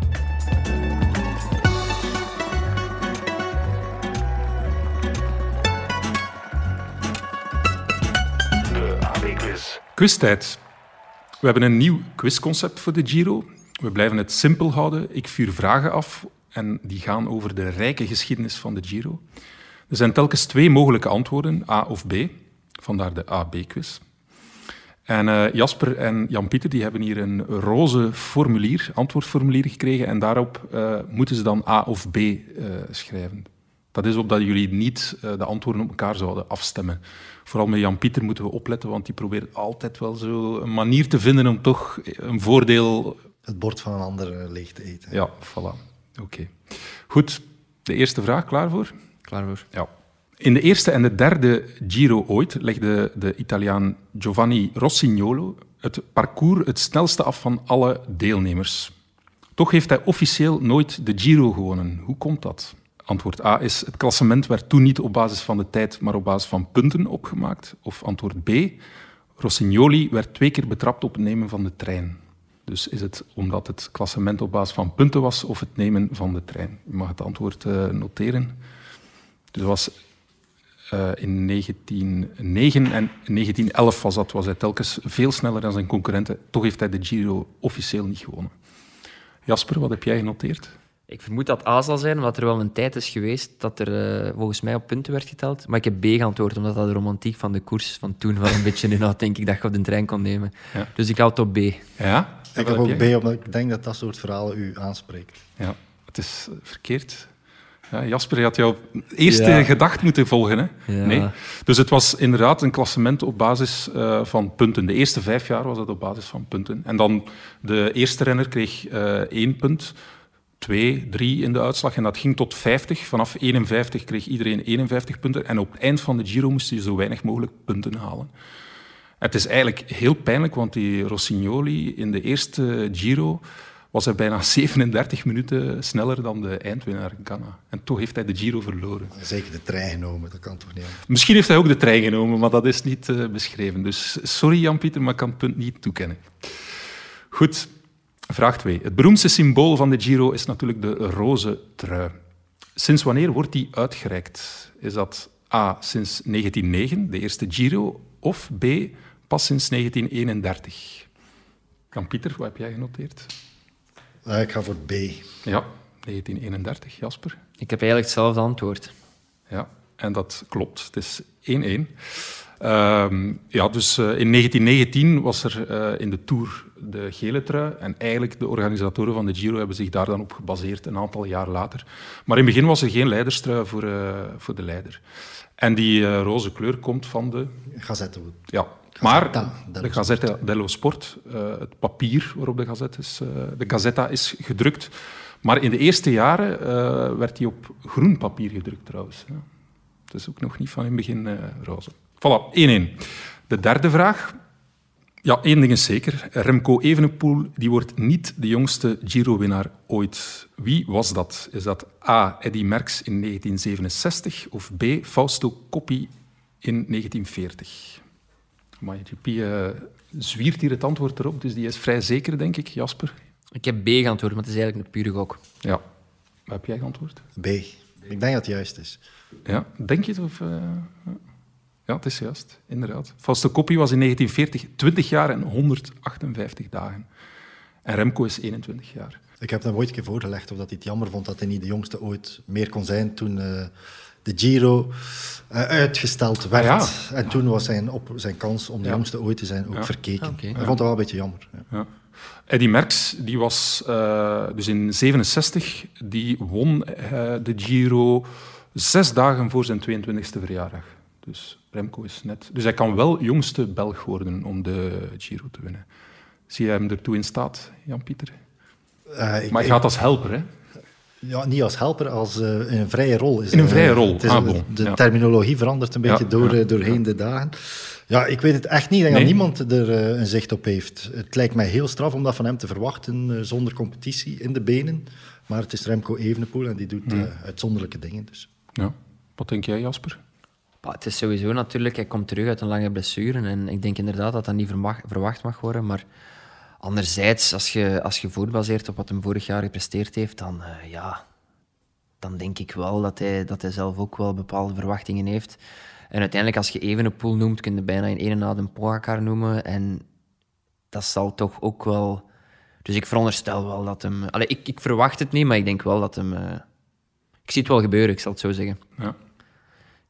Speaker 1: Quiztijd. We hebben een nieuw quizconcept voor de Giro. We blijven het simpel houden. Ik vuur vragen af en die gaan over de rijke geschiedenis van de Giro. Er zijn telkens twee mogelijke antwoorden, A of B. Vandaar de A-B-quiz. En eh, Jasper en Jan-Pieter die hebben hier een roze formulier, antwoordformulier gekregen en daarop eh, moeten ze dan A of B eh, schrijven. Dat is opdat jullie niet eh, de antwoorden op elkaar zouden afstemmen. Vooral met Jan-Pieter moeten we opletten, want die probeert altijd wel zo een manier te vinden om toch een voordeel...
Speaker 4: Het bord van een ander leeg te eten.
Speaker 1: Ja, voilà. Oké. Goed, de eerste vraag, klaar voor?
Speaker 3: Klaar voor.
Speaker 1: Ja. In de eerste en de derde Giro ooit legde de Italiaan Giovanni Rossignolo het parcours het snelste af van alle deelnemers. Toch heeft hij officieel nooit de Giro gewonnen. Hoe komt dat? Antwoord A is, het klassement werd toen niet op basis van de tijd, maar op basis van punten opgemaakt. Of antwoord B, Rossignoli werd twee keer betrapt op het nemen van de trein. Dus is het omdat het klassement op basis van punten was of het nemen van de trein? Je mag het antwoord eh, noteren. Dus was eh, in 1909 en 1911 was dat, was hij telkens veel sneller dan zijn concurrenten. Toch heeft hij de Giro officieel niet gewonnen. Jasper, wat heb jij genoteerd?
Speaker 3: Ik vermoed dat A zal zijn, omdat er wel een tijd is geweest dat er eh, volgens mij op punten werd geteld. Maar ik heb B geantwoord, omdat dat de romantiek van de koers van toen wel een beetje inhoudt, denk ik, dat je op de trein kon nemen.
Speaker 1: Ja.
Speaker 3: Dus ik houd op B.
Speaker 1: Ja?
Speaker 4: Ik heb ook B, omdat ik denk dat dat soort verhalen u aanspreken.
Speaker 1: Ja, het is verkeerd. Ja, Jasper, je had jouw eerste
Speaker 3: Ja.
Speaker 1: gedacht moeten volgen. Hè?
Speaker 3: Ja.
Speaker 1: Nee. Dus het was inderdaad een klassement op basis eh, van punten. De eerste vijf jaar was het op basis van punten. En dan de eerste renner kreeg eh, één punt, twee, drie in de uitslag. En dat ging tot 50. Vanaf 51 kreeg iedereen 51 punten. En op het eind van de Giro moest je zo weinig mogelijk punten halen. Het is eigenlijk heel pijnlijk, want die Rossignoli in de eerste Giro was hij bijna 37 minuten sneller dan de eindwinnaar Ganna. En toch heeft hij de Giro verloren.
Speaker 4: Zeker de trein genomen, dat kan toch niet.
Speaker 1: Misschien heeft hij ook de trein genomen, maar dat is niet eh, beschreven. Dus sorry Jan-Pieter, maar ik kan het punt niet toekennen. Goed, vraag 2. Het beroemdste symbool van de Giro is natuurlijk de roze trui. Sinds wanneer wordt die uitgereikt? Is dat A, sinds 1909, de eerste Giro, of B, pas sinds 1931? Jan-Pieter, wat heb jij genoteerd?
Speaker 4: Eh, ik ga voor B.
Speaker 1: Ja, 1931, Jasper.
Speaker 3: Ik heb eigenlijk hetzelfde antwoord.
Speaker 1: Ja, en dat klopt. Het is 1-1. Ehm, ja, dus eh, in 1919 was er eh, in de Tour de gele trui. En eigenlijk de organisatoren van de Giro hebben zich daar dan op gebaseerd een aantal jaar later. Maar in het begin was er geen leiderstrui voor, eh, voor de leider. En die roze kleur komt van de...
Speaker 4: Gazette.
Speaker 1: Ja, maar de Gazzetta dello Sport, eh, het papier waarop de, gazette is, eh, de Gazzetta is gedrukt. Maar in de eerste jaren eh, werd die op groen papier gedrukt trouwens. Het is ook nog niet van in het begin roze. Voilà, 1-1. De derde vraag. Ja, één ding is zeker. Remco Evenepoel die wordt niet de jongste Giro-winnaar ooit. Wie was dat? Is dat A. Eddy Merckx in 1967 of B. Fausto Coppi in 1940? MotoGP uh, zwiert hier het antwoord erop, dus die is vrij zeker, denk ik. Jasper?
Speaker 3: Ik heb B geantwoord, maar het is eigenlijk een pure gok.
Speaker 1: Ja. Wat heb jij geantwoord?
Speaker 4: B. Ik denk dat het juist is.
Speaker 1: Ja, denk je het? Of, uh, ja, het is juist, inderdaad. Fausto Coppi was in 1940 20 jaar en 158 dagen. En Remco is 21 jaar.
Speaker 4: Ik heb hem ooit een keer voorgelegd of dat hij het jammer vond dat hij niet de jongste ooit meer kon zijn toen uh, de Giro uh, uitgesteld werd.
Speaker 1: Ah,
Speaker 4: ja. En toen was zijn, op, zijn kans om de ja. jongste ooit te zijn ook verkeken. Okay. Hij vond het wel een beetje jammer.
Speaker 1: Eddy Merckx, die was uh, dus in 67, die won de Giro zes dagen voor zijn 22e verjaardag. Dus Remco is net... Dus hij kan wel jongste Belg worden om de Giro te winnen. Zie jij hem ertoe in staat, Jan-Pieter? Uh, maar hij gaat als helper, hè?
Speaker 4: Ja, niet als helper, als uh, in een vrije rol. Is,
Speaker 1: in een vrije rol,
Speaker 4: is,
Speaker 1: ah, bon.
Speaker 4: De
Speaker 1: ja.
Speaker 4: terminologie verandert een beetje ja, door, ja, doorheen de dagen. Ja, ik weet het echt niet. Ik denk nee. dat niemand er uh, een zicht op heeft. Het lijkt mij heel straf om dat van hem te verwachten uh, zonder competitie in de benen. Maar het is Remco Evenepoel en die doet hmm. uitzonderlijke dingen. Dus.
Speaker 1: Ja. Wat denk jij, Jasper?
Speaker 3: Bah, het is sowieso natuurlijk, hij komt terug uit een lange blessure. En ik denk inderdaad dat dat niet verwacht mag worden. Maar anderzijds, als je, als je voorbaseert op wat hij vorig jaar gepresteerd heeft, dan, uh, ja, dan denk ik wel dat hij, dat hij zelf ook wel bepaalde verwachtingen heeft. En uiteindelijk, als je even een pool noemt, kun je bijna in ene na een Pogacar noemen. En dat zal toch ook wel... Dus ik veronderstel wel dat hem... Allee, ik, ik verwacht het niet, maar ik denk wel dat hem... Uh, ik zie het wel gebeuren, ik zal het zo zeggen.
Speaker 1: Ja.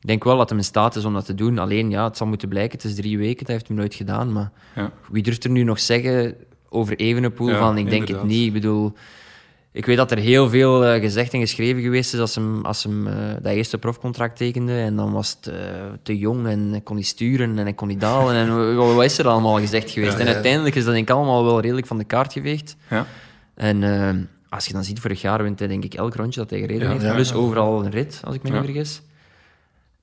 Speaker 3: Ik denk wel dat hij in staat is om dat te doen. Alleen, ja, het zal moeten blijken. Het is drie weken, dat heeft hij nooit gedaan. Maar
Speaker 1: ja.
Speaker 3: wie durft er nu nog zeggen over Evenepoel
Speaker 1: Ja,
Speaker 3: van... Ik denk
Speaker 1: inderdaad.
Speaker 3: het niet. Ik bedoel... Ik weet dat er heel veel uh, gezegd en geschreven geweest is als hem, als hem uh, dat eerste profcontract tekende. En dan was het uh, te jong en hij kon niet sturen en hij kon niet dalen. en wat is er allemaal gezegd geweest?
Speaker 4: Ja,
Speaker 3: en
Speaker 4: ja.
Speaker 3: uiteindelijk is dat denk ik allemaal wel redelijk van de kaart geveegd.
Speaker 1: Ja.
Speaker 3: En als je dan ziet, vorig jaar wint hij denk ik elk rondje dat hij gereden heeft. Plus overal een rit, als ik me niet vergis.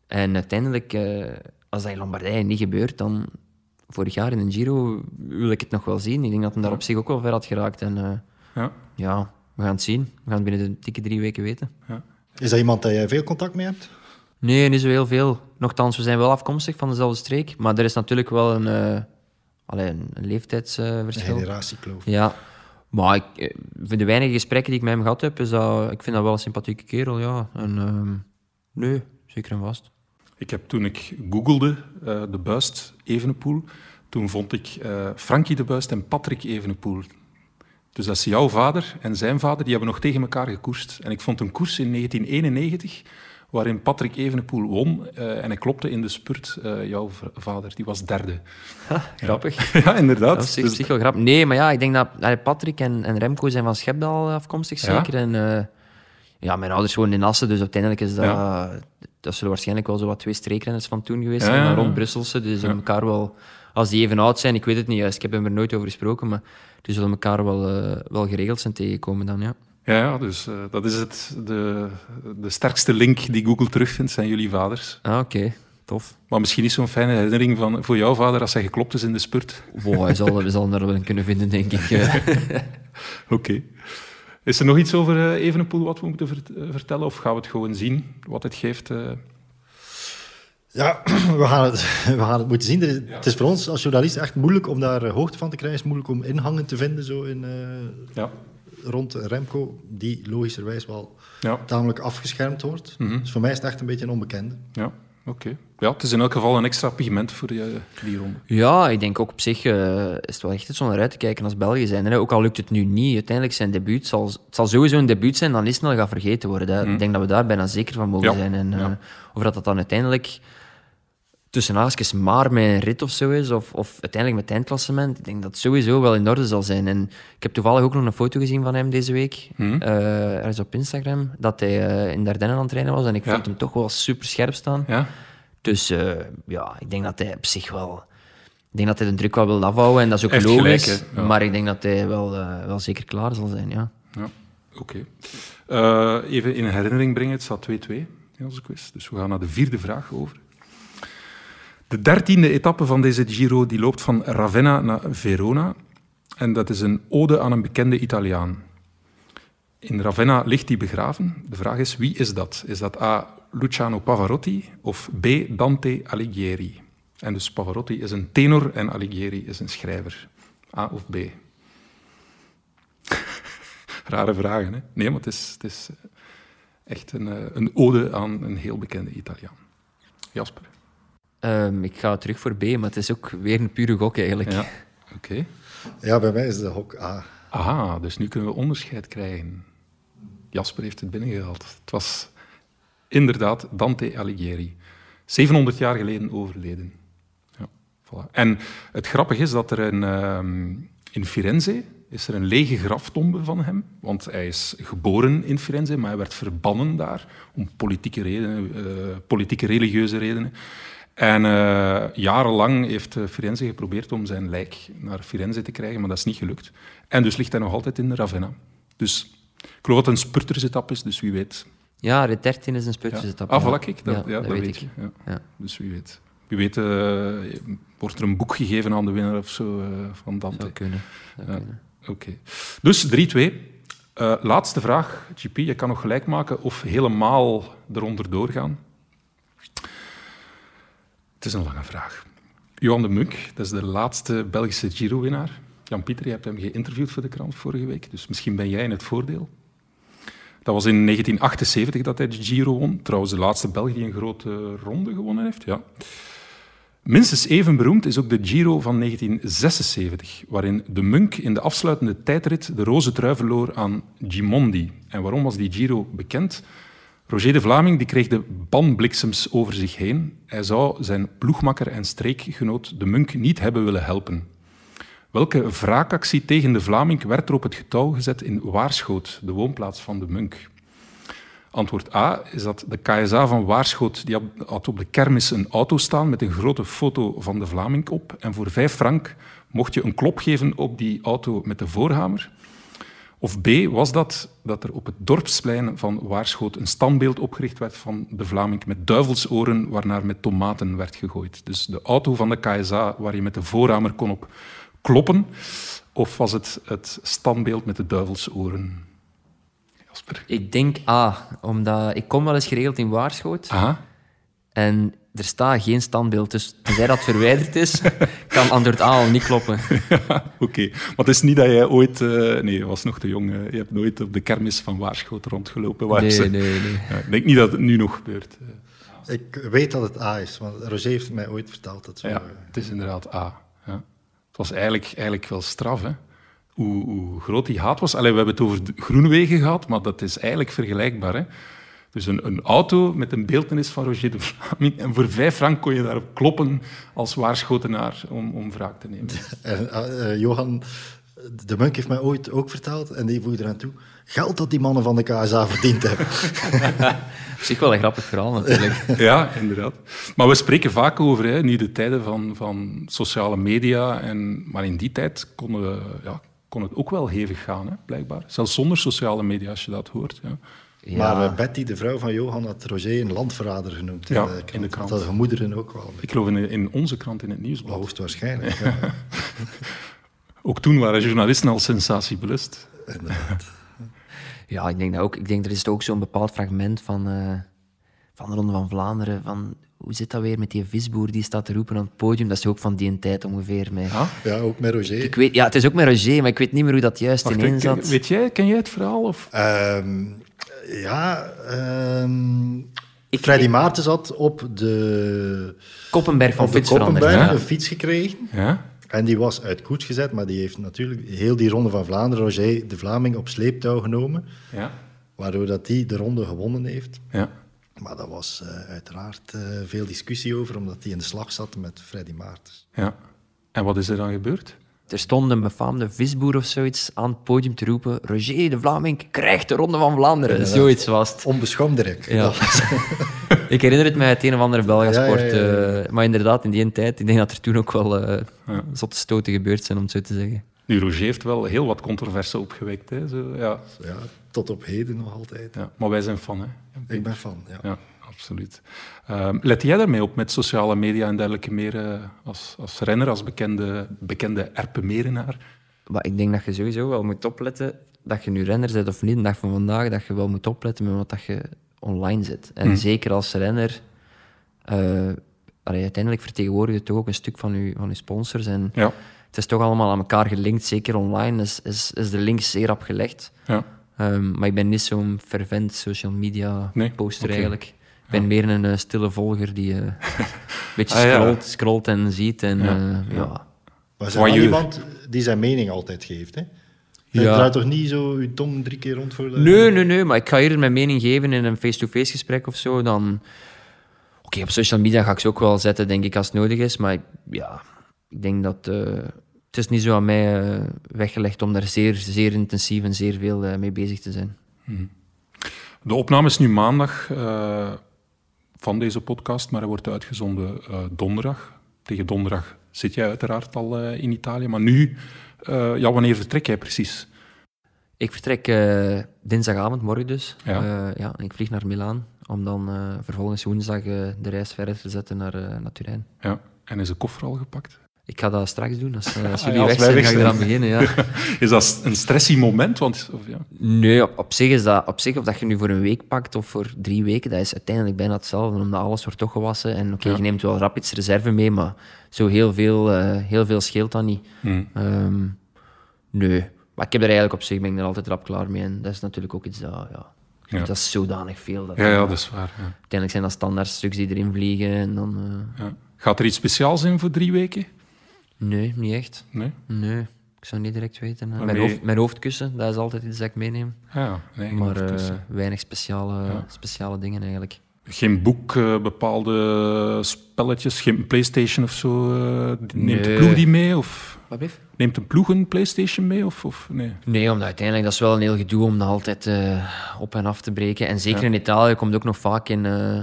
Speaker 3: En uiteindelijk, als dat in Lombardije niet gebeurt, dan vorig jaar in een Giro wil ik het nog wel zien. Ik denk dat hij daar op zich ook wel ver had geraakt. En uh,
Speaker 1: Ja.
Speaker 3: ja, we gaan het zien. We gaan het binnen de dikke drie weken weten.
Speaker 4: Is dat iemand dat jij veel contact mee hebt?
Speaker 3: Nee, niet zo heel veel. Nochtans, we zijn wel afkomstig van dezelfde streek. Maar er is natuurlijk wel een, uh, allee, een, een leeftijdsverschil.
Speaker 4: Een generatiekloof.
Speaker 3: Ja, maar ik, eh, voor de weinige gesprekken die ik met hem gehad heb, is dat, ik vind dat wel een sympathieke kerel, ja. En, uh, nee, zeker en vast.
Speaker 1: Ik heb toen ik googelde uh, de buist Evenepoel, toen vond ik uh, Frankie de Buist en Patrick Evenepoel. Dus dat is jouw vader en zijn vader, die hebben nog tegen elkaar gekoerst. En ik vond een koers in 1991 waarin Patrick Evenepoel won uh, en hij klopte in de spurt jouw vader, die was derde.
Speaker 3: Ha, grappig.
Speaker 1: Ja, inderdaad.
Speaker 3: Dat is dus... zich wel grappig. Nee, maar ja, ik denk dat Patrick en, en Remco zijn van Schepdal afkomstig, zeker. Ja. En ja, mijn ouders wonen in Assen, dus uiteindelijk is dat... Ja. Dat zullen waarschijnlijk wel zo wat twee streekrenners van toen geweest zijn, ja, rond Brusselse. Dus elkaar wel... Als die even oud zijn, ik weet het niet juist, ik heb hem er nooit over gesproken, maar die zullen elkaar wel, uh, wel geregeld zijn tegenkomen dan, ja.
Speaker 1: Ja, ja dus uh, dat is het. De, de sterkste link die Google terugvindt, zijn jullie vaders.
Speaker 3: Ah, oké. Okay. Tof.
Speaker 1: Maar misschien niet zo'n fijne herinnering van, voor jouw vader als hij geklopt is in de spurt.
Speaker 3: Wow, hij zal, we zullen er wel in kunnen vinden, denk ik.
Speaker 1: Oké. Okay. Is er nog iets over uh, Evenepoel wat we moeten vert uh, vertellen? Of gaan we het gewoon zien, wat het geeft? Uh...
Speaker 4: Ja, we gaan, het, we gaan het moeten zien. Is, ja. Het is voor ons als journalist echt moeilijk om daar hoogte van te krijgen. Het is moeilijk om inhangen te vinden zo in,
Speaker 1: ja.
Speaker 4: rond Remco, die logischerwijs wel
Speaker 1: ja.
Speaker 4: tamelijk afgeschermd wordt.
Speaker 1: Mm -hmm.
Speaker 4: Dus voor mij is het echt een beetje een onbekende.
Speaker 1: Ja. Oké. Ja, het is in elk geval een extra pigment voor die, die ronde.
Speaker 3: Ja, ik denk ook op zich eh, is het wel echt iets om naar uit te kijken als België zijn. Hè. Ook al lukt het nu niet, uiteindelijk zijn debuut zal, het zal sowieso een debuut zijn dat niet snel gaat vergeten worden. Hè. Ik denk dat we daar bijna zeker van mogen
Speaker 1: Ja,
Speaker 3: zijn. En eh,
Speaker 1: ja.
Speaker 3: of dat dat dan uiteindelijk tussen haakjes maar met een rit of zo is, of, of uiteindelijk met het eindklassement, ik denk dat het sowieso wel in orde zal zijn. En ik heb toevallig ook nog een foto gezien van hem deze week,
Speaker 1: Mhm.
Speaker 3: eh, ergens op Instagram, dat hij eh, in Dardenne aan het trainen was. En ik
Speaker 1: Ja.
Speaker 3: vond hem toch wel super scherp staan.
Speaker 1: Ja?
Speaker 3: Dus eh, ja, ik denk dat hij op zich wel... Ik denk dat hij de druk wel wil afhouden en dat is ook logisch.
Speaker 1: gelijk. Ja.
Speaker 3: Maar ik denk dat hij wel, wel zeker klaar zal zijn, ja.
Speaker 1: Ja, oké. Even in herinnering brengen, het staat 2-2 in onze quiz. Dus we gaan naar de vierde vraag over. De dertiende etappe van deze Giro die loopt van Ravenna naar Verona. En dat is een ode aan een bekende Italiaan. In Ravenna ligt hij begraven. De vraag is, wie is dat? Is dat A. Luciano Pavarotti of B. Dante Alighieri? En dus Pavarotti is een tenor en Alighieri is een schrijver. A of B? Rare vragen, hè? Nee, maar het is, het is eh, echt een, eh, een ode aan een heel bekende Italiaan. Jasper?
Speaker 3: Ehm, ik ga terug voor B, maar het is ook weer een pure gok eigenlijk.
Speaker 1: Ja. Oké.
Speaker 4: Ja, bij mij is de hok A.
Speaker 1: Aha, dus nu kunnen we onderscheid krijgen. Jasper heeft het binnengehaald. Het was inderdaad Dante Alighieri. 700 jaar geleden overleden. Ja, voilà. En het grappige is dat er een, ehm, in Firenze is er een lege graftombe van hem. Want hij is geboren in Firenze, maar hij werd verbannen daar om politieke redenen, eh, politieke religieuze redenen. En eh, jarenlang heeft eh, Firenze geprobeerd om zijn lijk naar Firenze te krijgen, maar dat is niet gelukt. En dus ligt hij nog altijd in Ravenna. Dus ik geloof dat het een spurtersetappe is, dus wie weet.
Speaker 3: Ja, de 13 is een
Speaker 1: Ja. Ah,
Speaker 3: ja.
Speaker 1: voilà, kijk, dat, ja, dat, weet,
Speaker 3: ik.
Speaker 1: Ja. Dus wie weet. Wie weet eh, wordt er een boek gegeven aan de winnaar of zo van Dante.
Speaker 3: Zou kunnen.
Speaker 1: Oké. Dus 3-2. Eh, laatste vraag, GP. Je kan nog gelijk maken of helemaal eronder doorgaan. Het is een lange vraag. Johan de Munk, dat is de laatste Belgische Giro-winnaar. Jan-Pieter, je hebt hem geïnterviewd voor de krant vorige week, dus misschien ben jij in het voordeel. Dat was in 1978 dat hij de Giro won. Trouwens, de laatste Belg die een grote ronde gewonnen heeft. Ja. Minstens even beroemd is ook de Giro van 1976, waarin de Munk in de afsluitende tijdrit de roze trui verloor aan Gimondi. En waarom was die Giro bekend? Roger de Vlaming die kreeg de banbliksems over zich heen. Hij zou zijn ploegmakker en streekgenoot de Munk niet hebben willen helpen. Welke wraakactie tegen de Vlaming werd er op het getouw gezet in Waarschoot, de woonplaats van de Munk? Antwoord A is dat de KSA van Waarschoot die had- op de kermis een auto staan met een grote foto van de Vlaming op. En voor vijf frank mocht je een klop geven op die auto met de voorhamer. Of B was dat dat er op het dorpsplein van Waarschoot een standbeeld opgericht werd van de Vlaming met duivelsoren waarnaar met tomaten werd gegooid. Dus de auto van de KSA waar je met de voorhamer kon op kloppen. Of was het het standbeeld met de duivelsoren? Jasper.
Speaker 3: Ik denk A, omdat ik kom wel eens geregeld in Waarschoot
Speaker 1: Aha.
Speaker 3: en er staat geen standbeeld. Dus tenzij dat verwijderd is, kan antwoord A al niet kloppen.
Speaker 1: Ja, Oké, maar het is niet dat jij ooit... eh, nee, je was nog te jong. je hebt nooit op de kermis van Waarschoot rondgelopen. Waar
Speaker 3: Nee,
Speaker 1: ze-
Speaker 3: nee, nee.
Speaker 1: Ja, ik denk niet dat het nu nog gebeurt. eh.
Speaker 4: Ik weet dat het A is, want Roger heeft mij ooit verteld dat zo.
Speaker 1: Ja,
Speaker 4: eh,
Speaker 1: het is inderdaad A. Ja. Het was eigenlijk, eigenlijk wel straf, hè? Hoe, hoe groot die haat was. Allee, we hebben het over de Groenewegen gehad, maar dat is eigenlijk vergelijkbaar. Hè? Dus een, een auto met een beeltenis van Roger de Vlaming en voor vijf frank kon je daarop kloppen als waarschotenaar om, om wraak te nemen.
Speaker 4: En eh, eh, Johan, de Munk heeft mij ooit ook verteld, en die voegde eraan toe, geld dat die mannen van de KSA verdiend hebben.
Speaker 3: Op zich wel een grappig verhaal natuurlijk.
Speaker 1: Ja, inderdaad. Maar we spreken vaak over hè, nu de tijden van, van sociale media. En, maar in die tijd konden we, ja, kon het ook wel hevig gaan, hè, blijkbaar. Zelfs zonder sociale media, als je dat hoort. Ja.
Speaker 3: Ja.
Speaker 4: Maar eh, Betty, de vrouw van Johan, had Roger een landverrader genoemd.
Speaker 1: Ja,
Speaker 4: in de krant.
Speaker 1: in de krant.
Speaker 4: Dat hadden gemoederen ook wel.
Speaker 1: Ik geloof in, in onze krant, in het nieuwsblad.
Speaker 4: Hoogstwaarschijnlijk. ja.
Speaker 1: Ook toen waren journalisten al sensatiebelust.
Speaker 4: Inderdaad.
Speaker 3: Ja, ik denk dat ook. Ik denk er is ook zo'n bepaald fragment van, eh, van de Ronde van Vlaanderen. Van, hoe zit dat weer met die visboer die staat te roepen aan het podium? Dat is ook van die tijd ongeveer. Met...
Speaker 1: Ah,
Speaker 4: Ja, ook met Roger.
Speaker 3: Ik weet, ja, het is ook met Roger, maar ik weet niet meer hoe dat juist
Speaker 1: wacht,
Speaker 3: ineen zat.
Speaker 1: weet jij, ken jij het verhaal? Of?
Speaker 4: Ehm, ja, ehm,
Speaker 3: Ik-
Speaker 4: Freddy
Speaker 3: ik-
Speaker 4: Maarten zat op de,
Speaker 3: Koppenberg van fiets.
Speaker 4: Koppenberg een fiets gekregen.
Speaker 1: Ja?
Speaker 4: En die was uit koets gezet, maar die heeft natuurlijk heel die ronde van Vlaanderen, Roger de Vlaming, op sleeptouw genomen.
Speaker 1: Ja.
Speaker 4: Waardoor dat die de ronde gewonnen heeft.
Speaker 1: Ja.
Speaker 4: Maar daar was eh, uiteraard eh, veel discussie over, omdat hij in de slag zat met Freddy Maartens.
Speaker 1: ja. En wat is er dan gebeurd?
Speaker 3: Er stond een befaamde visboer of zoiets aan het podium te roepen. Roger de Vlaming krijgt de Ronde van Vlaanderen.
Speaker 4: Inderdaad.
Speaker 3: Zoiets was het.
Speaker 4: Onbeschoomd direct.
Speaker 3: Ja. Ik herinner het mij uit een of andere Belgasport.
Speaker 4: Ja, ja, ja, ja.
Speaker 3: eh, maar inderdaad, in die tijd, ik denk dat er toen ook wel eh
Speaker 1: Ja.
Speaker 3: zotte stoten gebeurd zijn, om het zo te zeggen.
Speaker 1: Nu, Roger heeft wel heel wat controverse opgewekt. Hè? Zo, ja.
Speaker 4: ja, tot op heden nog altijd.
Speaker 1: Ja. Maar wij zijn fan, hè?
Speaker 4: Ik ben fan, ja.
Speaker 1: Absoluut. Ehm, let jij daarmee op met sociale media en dergelijke meer eh, als, als renner, als bekende, bekende Erpenmerenaar?
Speaker 3: Maar ik denk dat je sowieso wel moet opletten, dat je nu renner bent of niet, de dag van vandaag, dat je wel moet opletten met wat dat je online zet. En zeker als renner, eh, allee, uiteindelijk vertegenwoordig je toch ook een stuk van je, van je sponsors. En
Speaker 1: Ja,
Speaker 3: het is toch allemaal aan elkaar gelinkt, zeker online is, is, is de link zeer opgelegd.
Speaker 1: ja.
Speaker 3: Ehm, maar ik ben niet zo'n fervent social media
Speaker 1: Nee?
Speaker 3: poster eigenlijk. Ik ben meer een eh, stille volger die eh, een beetje
Speaker 1: Ah, ja.
Speaker 3: scrolt, scrolt en ziet. En,
Speaker 1: Ja,
Speaker 3: ja.
Speaker 4: Maar zijn wel
Speaker 1: Voyeur.
Speaker 4: iemand die zijn mening altijd geeft, hè? Je
Speaker 3: Ja.
Speaker 4: draait toch niet zo je tong drie keer rond voor de...
Speaker 3: Nee, nee, nee, maar ik ga eerder mijn mening geven in een face-to-face gesprek of zo. Dan... Oké, op social media ga ik ze ook wel zetten, denk ik, als het nodig is. Maar ja, ik denk dat... eh, het is niet zo aan mij eh, weggelegd om daar zeer, zeer intensief en zeer veel eh, mee bezig te zijn.
Speaker 1: De opname is nu maandag eh, van deze podcast, maar hij wordt uitgezonden eh, donderdag. Tegen donderdag zit jij uiteraard al eh, in Italië. Maar nu, eh, ja, wanneer vertrek jij precies?
Speaker 3: Ik vertrek dinsdagavond, morgen dus.
Speaker 1: Ja.
Speaker 3: Ja. en ik vlieg naar Milaan om dan vervolgens woensdag de reis verder te zetten naar, naar Turijn.
Speaker 1: Ja. En is de koffer al gepakt?
Speaker 3: Ik ga dat straks doen. Als, eh, als
Speaker 1: Ah,
Speaker 3: jullie
Speaker 1: ja, als
Speaker 3: weg zijn,
Speaker 1: weg
Speaker 3: ga ik eraan beginnen. Ja.
Speaker 1: Is dat een stressy moment? Want, of, ja.
Speaker 3: Nee, op, op zich is dat op zich, of dat je nu voor een week pakt of voor drie weken, dat is uiteindelijk bijna hetzelfde, omdat alles wordt toch gewassen. En oké,
Speaker 1: Ja.
Speaker 3: je neemt wel rapids reserve mee, maar zo heel veel, eh, heel veel scheelt dat niet.
Speaker 1: Hmm.
Speaker 3: Ehm, nee, maar ik heb er eigenlijk op zich ben ik er altijd rap klaar mee. En dat is natuurlijk ook iets dat, ja,
Speaker 1: Ja.
Speaker 3: dat is zodanig veel. Dat
Speaker 1: Ja, ja, dat is waar. Ja.
Speaker 3: Uiteindelijk zijn dat standaard stuks die erin vliegen en dan... eh,
Speaker 1: Ja. Gaat er iets speciaals in voor drie weken?
Speaker 3: Nee, niet echt.
Speaker 1: Nee?
Speaker 3: Nee, ik zou niet direct weten. Mijn, hoofd, mijn hoofdkussen, dat is altijd iets dat ik meeneem.
Speaker 1: Ah, ja, nee,
Speaker 3: Maar eh, weinig speciale,
Speaker 1: Ja.
Speaker 3: speciale dingen eigenlijk.
Speaker 1: Geen boek, eh, bepaalde spelletjes, geen PlayStation of zo. eh, neemt de ploeg die mee? Of
Speaker 3: Wat
Speaker 1: neemt een ploeg een PlayStation mee? Of, of nee?
Speaker 3: Nee, omdat uiteindelijk dat is wel een heel gedoe om dat altijd eh, op en af te breken. En zeker
Speaker 1: Ja.
Speaker 3: in Italië komt ook nog vaak in, eh,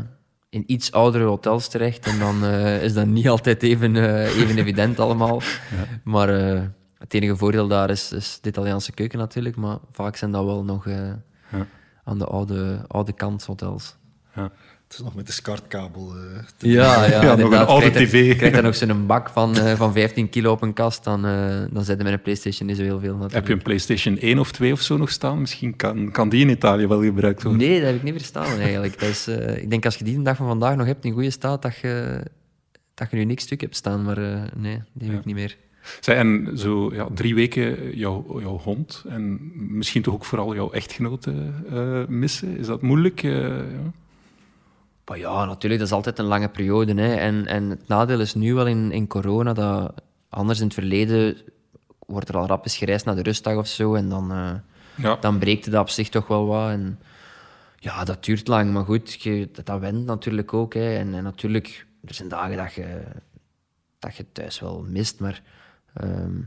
Speaker 3: in iets oudere hotels terecht. En dan eh, is dat niet altijd even, eh, even evident allemaal. Maar eh, het enige voordeel daar is, is de Italiaanse keuken natuurlijk. Maar vaak zijn dat wel nog
Speaker 1: Ja.
Speaker 3: aan de oude, oude kant hotels.
Speaker 1: Ja.
Speaker 4: Het is nog met de SCART-kabel. eh, te-
Speaker 3: Ja, ja,
Speaker 1: nog een oude
Speaker 3: Krijg je-
Speaker 1: tv.
Speaker 3: Krijg je nog zo'n bak van, eh, van 15 kilo op een kast, dan, eh dan zet je met een PlayStation niet zo heel veel. Natuurlijk.
Speaker 1: Heb je een PlayStation 1 of 2 of zo nog staan? Misschien kan, kan die in Italië wel gebruikt worden.
Speaker 3: Nee, dat heb ik niet verstaan eigenlijk. Dat is, eh, ik denk als je die de dag van vandaag nog hebt in goede staat, dat je, dat je nu niks stuk hebt staan. Maar eh, nee, die heb
Speaker 1: Ja.
Speaker 3: ik niet meer.
Speaker 1: Zij, en zo ja, drie weken jouw, jouw hond en misschien toch ook vooral jouw echtgenote eh, missen. Is dat moeilijk? eh, ja?
Speaker 3: Maar ja, natuurlijk, dat is altijd een lange periode. Hè. En, en het nadeel is nu wel in, in corona dat anders in het verleden wordt er al rap eens gereisd naar de rustdag of zo. En dan, eh,
Speaker 1: Ja.
Speaker 3: dan breekt dat op zich toch wel wat. En ja, dat duurt lang. Maar goed, je, dat, dat went natuurlijk ook. Hè. En, en natuurlijk, er zijn dagen dat je, dat je thuis wel mist. Maar ehm,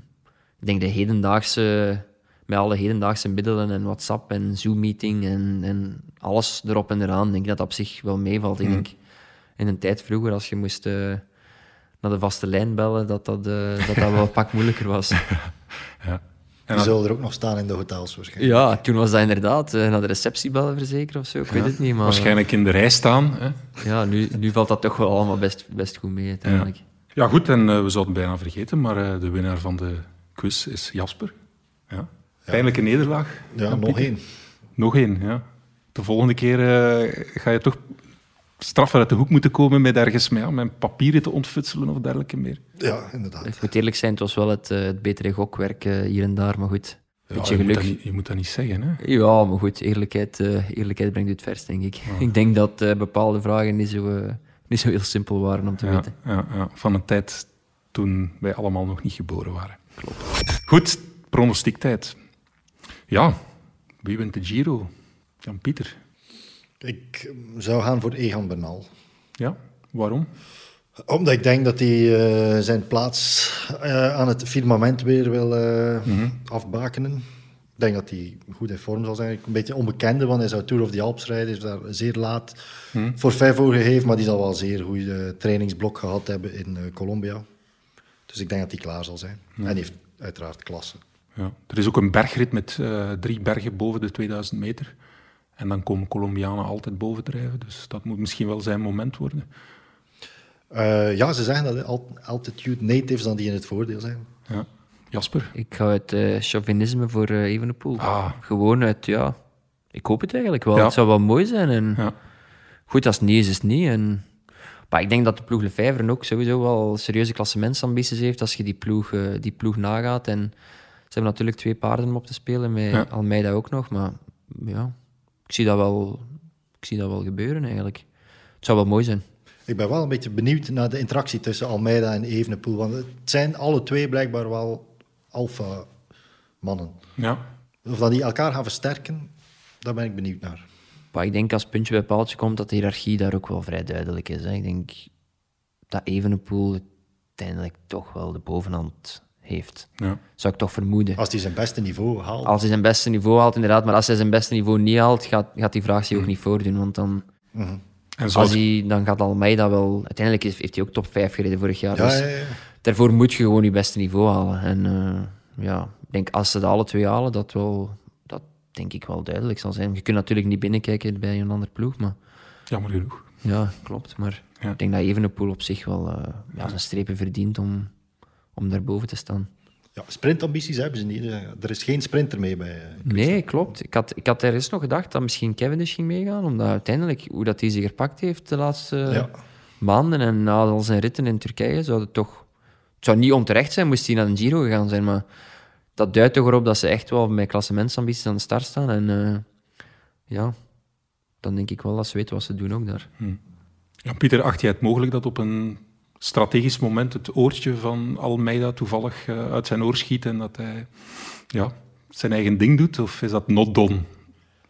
Speaker 3: ik denk de hedendaagse, met alle hedendaagse middelen en WhatsApp en Zoom-meeting en, en alles erop en eraan, denk ik dat dat op zich wel meevalt. Ik denk in een tijd vroeger, als je moest eh, naar de vaste lijn bellen, dat dat, eh, dat, dat wel een pak moeilijker was.
Speaker 1: Ja.
Speaker 4: Die
Speaker 1: dan-
Speaker 4: zullen er ook nog staan in de hotels waarschijnlijk.
Speaker 3: Ja, toen was dat inderdaad eh, naar de receptie bellen verzekeren of zo. Ik weet het niet, maar
Speaker 1: Waarschijnlijk in de rij staan. Hè?
Speaker 3: ja, nu, nu valt dat toch wel allemaal best, best goed mee uiteindelijk.
Speaker 1: Ja, goed, en eh, we zouden het bijna vergeten, maar eh, de winnaar van de quiz is Jasper. Ja. Pijnlijke nederlaag.
Speaker 4: Ja, nog één.
Speaker 1: Nog één, ja. De volgende keer eh, ga je toch straffer uit de hoek moeten komen met ergens met, ja, met papieren te ontfutselen of dergelijke meer.
Speaker 4: Ja, inderdaad.
Speaker 3: Ik moet eerlijk zijn, het was wel het, eh, het betere gokwerk eh, hier en daar, maar goed. Beetje
Speaker 1: je, moet
Speaker 3: geluk.
Speaker 1: dat niet, je moet dat niet zeggen, hè?
Speaker 3: Ja, maar goed, eerlijkheid, eh, eerlijkheid brengt het verst, denk ik. Ik denk dat eh, bepaalde vragen niet zo, niet zo heel simpel waren om te
Speaker 1: Ja,
Speaker 3: weten.
Speaker 1: ja, ja, van een tijd toen wij allemaal nog niet geboren waren. Klopt. Goed, pronostiektijd. Ja, wie wint de Giro? Jan-Pieter.
Speaker 4: Ik zou gaan voor Egan Bernal.
Speaker 1: Ja, waarom?
Speaker 4: Omdat ik denk dat hij eh, zijn plaats eh, aan het firmament weer wil eh, afbakenen. Ik denk dat hij goed in vorm zal zijn. Een beetje onbekende, want hij zou Tour of the Alps rijden. Is daar zeer laat voor vijf voor gegeven. Maar die zal wel zeer goed trainingsblok gehad hebben in Colombia. Dus ik denk dat hij klaar zal zijn. En hij heeft uiteraard klasse.
Speaker 1: Ja. Er is ook een bergrit met drie bergen boven de 2000 meter. En dan komen Colombianen altijd bovendrijven. Dus dat moet misschien wel zijn moment worden.
Speaker 4: Eh, ja, ze zeggen dat altitude natives dan die in het voordeel zijn.
Speaker 1: Ja. Jasper?
Speaker 3: Ik ga uit eh, chauvinisme voor eh Evenepoel.
Speaker 1: Ah.
Speaker 3: Gewoon uit, ja... Ik hoop het eigenlijk wel.
Speaker 1: Ja.
Speaker 3: Het zou wel mooi zijn. En
Speaker 1: Ja.
Speaker 3: Goed, als het niet is, is het niet. En... Maar ik denk dat de ploeg Lefevre ook sowieso wel serieuze klassementsambities heeft als je die ploeg, die ploeg nagaat. En ze hebben natuurlijk twee paarden om op te spelen, met
Speaker 1: Ja.
Speaker 3: Almeida ook nog. Maar ja, ik zie dat wel, ik zie dat wel gebeuren eigenlijk. Het zou wel mooi zijn.
Speaker 4: Ik ben wel een beetje benieuwd naar de interactie tussen Almeida en Evenepoel. Want het zijn alle twee blijkbaar wel alfa-mannen.
Speaker 1: Ja.
Speaker 4: Of dat die elkaar gaan versterken, daar ben ik benieuwd naar.
Speaker 3: Maar ik denk als puntje bij paaltje komt, dat de hiërarchie daar ook wel vrij duidelijk is. Hè. Ik denk dat Evenepoel uiteindelijk toch wel de bovenhand heeft.
Speaker 1: ja.
Speaker 3: Zou ik toch vermoeden.
Speaker 4: Als hij zijn beste niveau haalt.
Speaker 3: Als hij zijn beste niveau haalt, inderdaad. Maar als hij zijn beste niveau niet haalt, gaat, gaat die vraag zich ook niet voordoen. Want dan,
Speaker 1: En zou
Speaker 3: als hij, dan gaat Almeida wel... Uiteindelijk heeft, heeft hij ook top 5 gereden vorig jaar.
Speaker 4: ja,
Speaker 3: dus
Speaker 4: ja, ja.
Speaker 3: daarvoor moet je gewoon je beste niveau halen. En eh, ja, ik denk als ze dat alle twee halen, dat wel... Dat denk ik wel duidelijk zal zijn. Je kunt natuurlijk niet binnenkijken bij een andere ploeg, maar...
Speaker 1: Jammer genoeg.
Speaker 3: Ja, klopt. Maar
Speaker 1: Ja.
Speaker 3: ik denk dat Evenepoel op zich wel eh, ja, zijn strepen verdient om, om daarboven te staan.
Speaker 4: Ja, sprintambities hebben ze niet. Er is geen sprinter mee bij. eh,
Speaker 3: Nee, klopt. Ik had, ik had er eens nog gedacht dat misschien Cavendish ging meegaan, omdat uiteindelijk, hoe dat hij zich gepakt heeft de laatste
Speaker 4: Ja.
Speaker 3: maanden en na al zijn ritten in Turkije, zou het toch... Het zou niet onterecht zijn, moest hij naar een Giro gegaan zijn, maar dat duidt toch erop dat ze echt wel met klassementsambities aan de start staan. En eh, ja, dan denk ik wel dat ze weten wat ze doen ook daar.
Speaker 1: Jan-Pieter, acht jij het mogelijk dat op een strategisch moment het oortje van Almeida toevallig eh, uit zijn oor schiet en dat hij ja, zijn eigen ding doet? Of is dat not done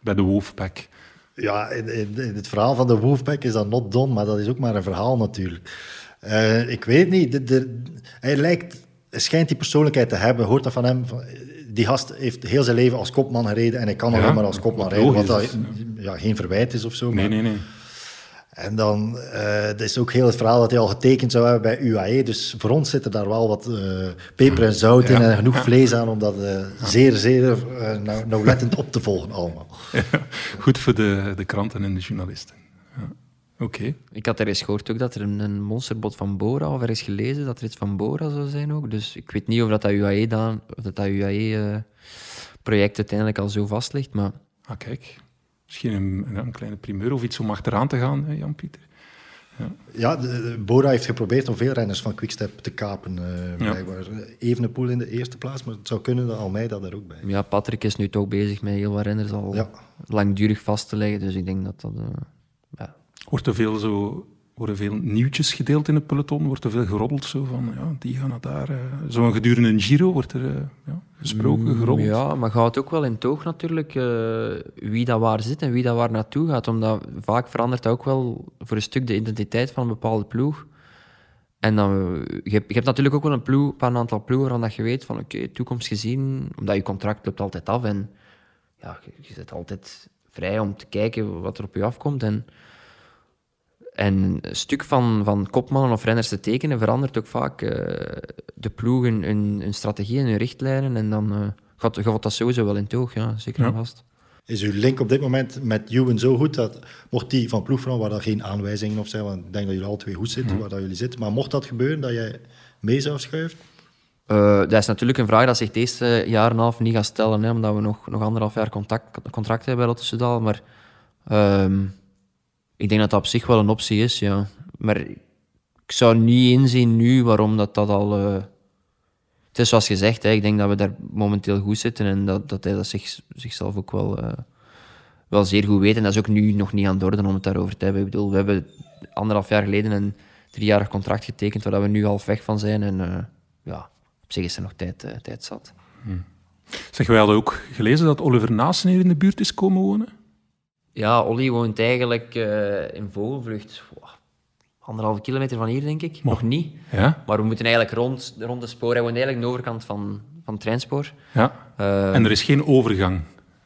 Speaker 1: bij de Wolfpack?
Speaker 4: Ja, in, in, in het verhaal van de Wolfpack is dat not done, maar dat is ook maar een verhaal natuurlijk. Eh, ik weet niet, de, de- hij lijkt, hij schijnt die persoonlijkheid te hebben. Hoort dat van hem? Van, die gast heeft heel zijn leven als kopman gereden en hij kan
Speaker 1: Ja,
Speaker 4: alleen maar als kopman rijden, wat dat, ja, geen verwijt is of zo.
Speaker 1: Nee,
Speaker 4: maar-
Speaker 1: nee, nee.
Speaker 4: En dan uh, dat is ook heel het verhaal dat hij al getekend zou hebben bij UAE. Dus voor ons zit er daar wel wat uh, peper en zout in en genoeg vlees aan om dat uh, zeer, zeer uh, nou, nauwlettend op te volgen allemaal.
Speaker 1: Ja, goed voor de, de kranten en de journalisten. Ja. Oké.
Speaker 3: Ik had er eens gehoord ook dat er een, een monsterbot van Bora, of er is gelezen dat er iets van Bora zou zijn ook. Dus ik weet niet of dat, dat UAE, dan, of dat, dat UAE-project uiteindelijk al zo vast ligt, maar...
Speaker 1: Ah, kijk. Misschien een, een, kleine primeur of iets om achteraan te gaan, hè, Jan-Pieter.
Speaker 4: Ja, ja de, de Bora heeft geprobeerd om veel renners van Quickstep te kapen. Uh, blijkbaar. Evenepoel in de eerste plaats, maar het zou kunnen dat Almeida daar ook bij.
Speaker 3: Ja, Patrick is nu toch bezig met heel wat renners al
Speaker 4: ja.
Speaker 3: langdurig vast te leggen, dus ik denk dat dat... Uh, ja.
Speaker 1: Wordt er veel zo... Worden veel nieuwtjes gedeeld in het peloton? Wordt er veel geroddeld? Zo van, ja, die gaan naar daar. Uh, Zo'n gedurende een Giro wordt er uh, ja, gesproken, geroddeld?
Speaker 3: Ja, maar gaat ook wel in toog natuurlijk uh, wie dat waar zit en wie dat waar naartoe gaat. Omdat vaak verandert dat ook wel voor een stuk de identiteit van een bepaalde ploeg. En dan, je, hebt, je hebt natuurlijk ook wel een, ploeg, een aantal ploegen waarvan dat je weet van oké, okay, toekomst gezien, omdat je contract loopt altijd af en ja, je, je zit altijd vrij om te kijken wat er op je afkomt. En, en een stuk van, van kopmannen of renners te tekenen verandert ook vaak uh, de ploeg hun, hun, hun, strategie en hun richtlijnen. En dan uh, gaat, gaat dat sowieso wel in toog, ja, zeker
Speaker 1: ja.
Speaker 3: vast.
Speaker 4: Is uw link op dit moment met Ewan zo goed dat, mocht die van ploeg waar er geen aanwijzingen of zijn, want ik denk dat jullie alle twee goed zitten
Speaker 1: Mhm.
Speaker 4: waar dat jullie zitten, maar mocht dat gebeuren, dat jij mee zou schuiven?
Speaker 3: Uh, dat is natuurlijk een vraag dat zich deze jaar en een half niet gaat stellen, hè, omdat we nog, nog anderhalf jaar contact, contract hebben bij Lotto Soudal. Maar uh, ik denk dat dat op zich wel een optie is, ja. Maar ik zou niet inzien nu waarom dat, dat al... Uh... Het is zoals gezegd, hè, ik denk dat we daar momenteel goed zitten en dat, dat hij dat zich, zichzelf ook wel, eh, wel zeer goed weet. En dat is ook nu nog niet aan de orde om het daarover te hebben. Ik bedoel, we hebben anderhalf jaar geleden een driejarig contract getekend waar we nu half weg van zijn. En eh, ja, op zich is er nog tijd, eh, tijd zat.
Speaker 1: Zeg, wij hadden ook gelezen dat Oliver Naassen hier in de buurt is komen wonen.
Speaker 3: Ja, Olly woont eigenlijk eh, in Vogelvlucht. Wow, Anderhalve kilometer van hier, denk ik. Nog niet.
Speaker 1: Ja,
Speaker 3: Maar we moeten eigenlijk rond, rond de spoor. Hij woont eigenlijk aan de overkant van, van het treinspoor.
Speaker 1: ja.
Speaker 3: Eh,
Speaker 1: En er is geen overgang.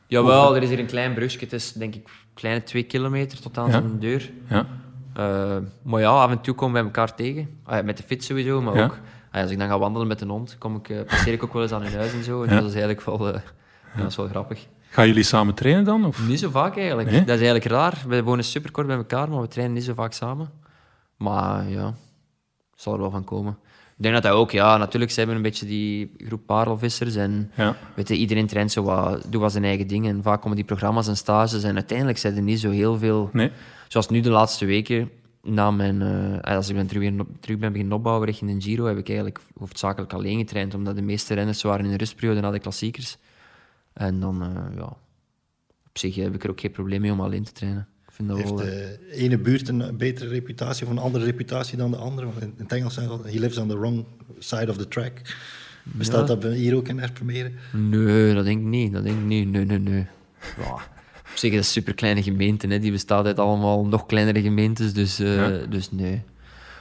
Speaker 3: Jawel, er is hier een klein brugje. Het is denk ik kleine twee kilometer tot aan
Speaker 1: Ja.
Speaker 3: zijn deur.
Speaker 1: Ja.
Speaker 3: Eh, maar ja, af en toe komen we elkaar tegen. Ah, met de fiets sowieso, maar
Speaker 1: Ja.
Speaker 3: ook ah, als ik dan ga wandelen met een hond, kom ik, eh, passeer ik ook wel eens aan hun huis en zo. En dat is eigenlijk wel, eh, ja, dat is wel grappig.
Speaker 1: Gaan jullie samen trainen dan? Of?
Speaker 3: Niet zo vaak eigenlijk.
Speaker 1: Nee?
Speaker 3: Dat is eigenlijk raar. We wonen superkort bij elkaar, maar we trainen niet zo vaak samen. Maar ja, zal er wel van komen. Ik denk dat dat ook, ja, natuurlijk zijn we een beetje die groep parelvissers. En
Speaker 1: Ja.
Speaker 3: weet je, iedereen traint zo wat, doet wat zijn eigen ding. En vaak komen die programma's en stages. En uiteindelijk zijn er niet zo heel veel.
Speaker 1: Nee?
Speaker 3: Zoals nu de laatste weken, na mijn, eh, als ik ben terug, weer, terug ben beginnen opbouwen richting de Giro, heb ik eigenlijk hoofdzakelijk alleen getraind. Omdat de meeste renners waren in de rustperiode na de klassiekers. En dan, eh, ja, op zich heb ik er ook geen probleem mee om alleen te trainen. Ik vind dat
Speaker 4: Heeft
Speaker 3: wel...
Speaker 4: de ene buurt een betere reputatie of een andere reputatie dan de andere? Want in het Engels zeggen ze, he lives on the wrong side of the track. Bestaat
Speaker 3: Ja.
Speaker 4: dat hier ook in Erpenmeren?
Speaker 3: Nee, dat denk ik niet. Dat denk ik niet. Nee, nee, nee. Ja, op zich is een superkleine gemeente. Hè. Die bestaat uit allemaal nog kleinere gemeentes. Dus, eh,
Speaker 1: Ja.
Speaker 3: dus nee.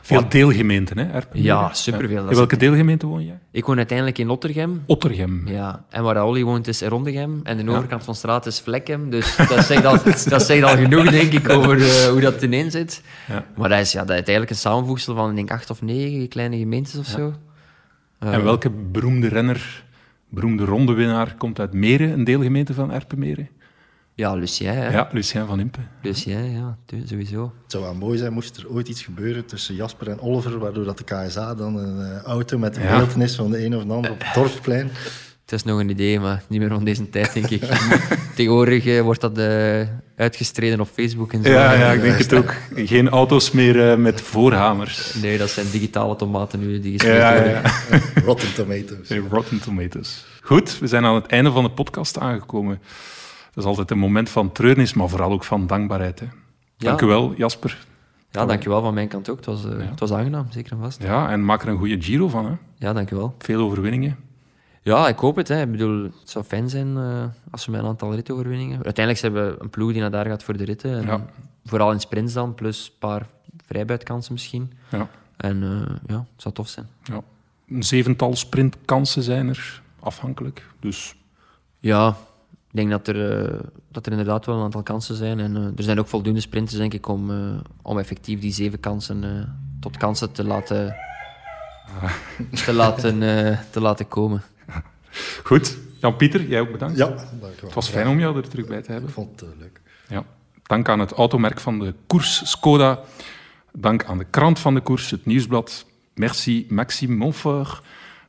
Speaker 1: Veel deelgemeenten, hè?
Speaker 3: Ja, superveel.
Speaker 1: In welke deelgemeente woon jij?
Speaker 3: Ik woon uiteindelijk in Ottergem.
Speaker 1: Ottergem.
Speaker 3: Ja, en waar Olly woont is Rondegem. En de overkant van de straat is Vlekkem. Dus dat zegt al, dat zegt al genoeg, denk ik, over eh, hoe dat ineen zit.
Speaker 1: Ja.
Speaker 3: Maar dat is, ja, dat is eigenlijk een samenvoegsel van, ik denk, acht of negen kleine gemeentes of zo. Eh,
Speaker 1: En welke beroemde renner, beroemde rondewinnaar, komt uit Meren, een deelgemeente van Erpenmeren?
Speaker 3: Ja, Lucien, hè.
Speaker 1: Ja, Lucien van Impe.
Speaker 3: Lucien, ja, sowieso.
Speaker 4: Het zou wel mooi zijn moest er ooit iets gebeuren tussen Jasper en Oliver, waardoor dat de KSA dan een eh, auto met een
Speaker 1: Ja.
Speaker 4: beeltenis van de een of de ander op het dorpsplein.
Speaker 3: Het is nog een idee, maar niet meer van deze tijd, denk ik. Tegenwoordig eh, wordt dat eh, uitgestreden op Facebook en zo.
Speaker 1: Ja, ja, ik denk het ook. Geen auto's meer eh, met voorhamers.
Speaker 3: Nee, dat zijn digitale tomaten nu die gespeeld
Speaker 1: Ja, ja,
Speaker 3: worden.
Speaker 1: ja.
Speaker 4: Rotten Tomatoes.
Speaker 1: Rotten Tomatoes. Goed, we zijn aan het einde van de podcast aangekomen. Dat is altijd een moment van treurnis, maar vooral ook van dankbaarheid. Hè. Dank u wel, Jasper.
Speaker 3: Ja, dankjewel van mijn kant ook. Het was, eh, het was aangenaam, zeker en vast.
Speaker 1: Ja, en maak er een goede Giro van. Hè.
Speaker 3: Ja, dankjewel.
Speaker 1: Veel overwinningen.
Speaker 3: Ja, ik hoop het. Hè. Ik bedoel, het zou fijn zijn eh, als we met een aantal ritoverwinningen... Uiteindelijk hebben we een ploeg die naar daar gaat voor de ritten. En
Speaker 1: Ja.
Speaker 3: Vooral in sprints dan, plus een paar vrijbuitkansen misschien.
Speaker 1: Ja,
Speaker 3: En eh, ja, het zou tof zijn.
Speaker 1: ja. Een zevental sprintkansen zijn er, afhankelijk. Dus
Speaker 3: Ja, ik denk dat er, eh, dat er inderdaad wel een aantal kansen zijn. En eh, er zijn ook voldoende sprinters, denk ik, om, eh, om effectief die zeven kansen eh, tot kansen te laten, te laten, eh, te laten komen.
Speaker 1: goed. Jan-Pieter, jij ook bedankt.
Speaker 4: Ja, dankjewel.
Speaker 1: Het was fijn om jou er terug bij te hebben.
Speaker 4: Ik vond het leuk.
Speaker 1: Ja. Dank aan het automerk van de koers Skoda. Dank aan de krant van de koers, het nieuwsblad. Merci Maxime Monfort.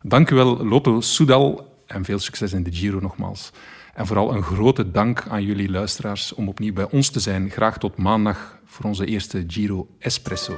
Speaker 1: Dank u wel Lotto Soudal en veel succes in de Giro nogmaals. En vooral een grote dank aan jullie luisteraars om opnieuw bij ons te zijn. Graag tot maandag voor onze eerste Giro Espresso.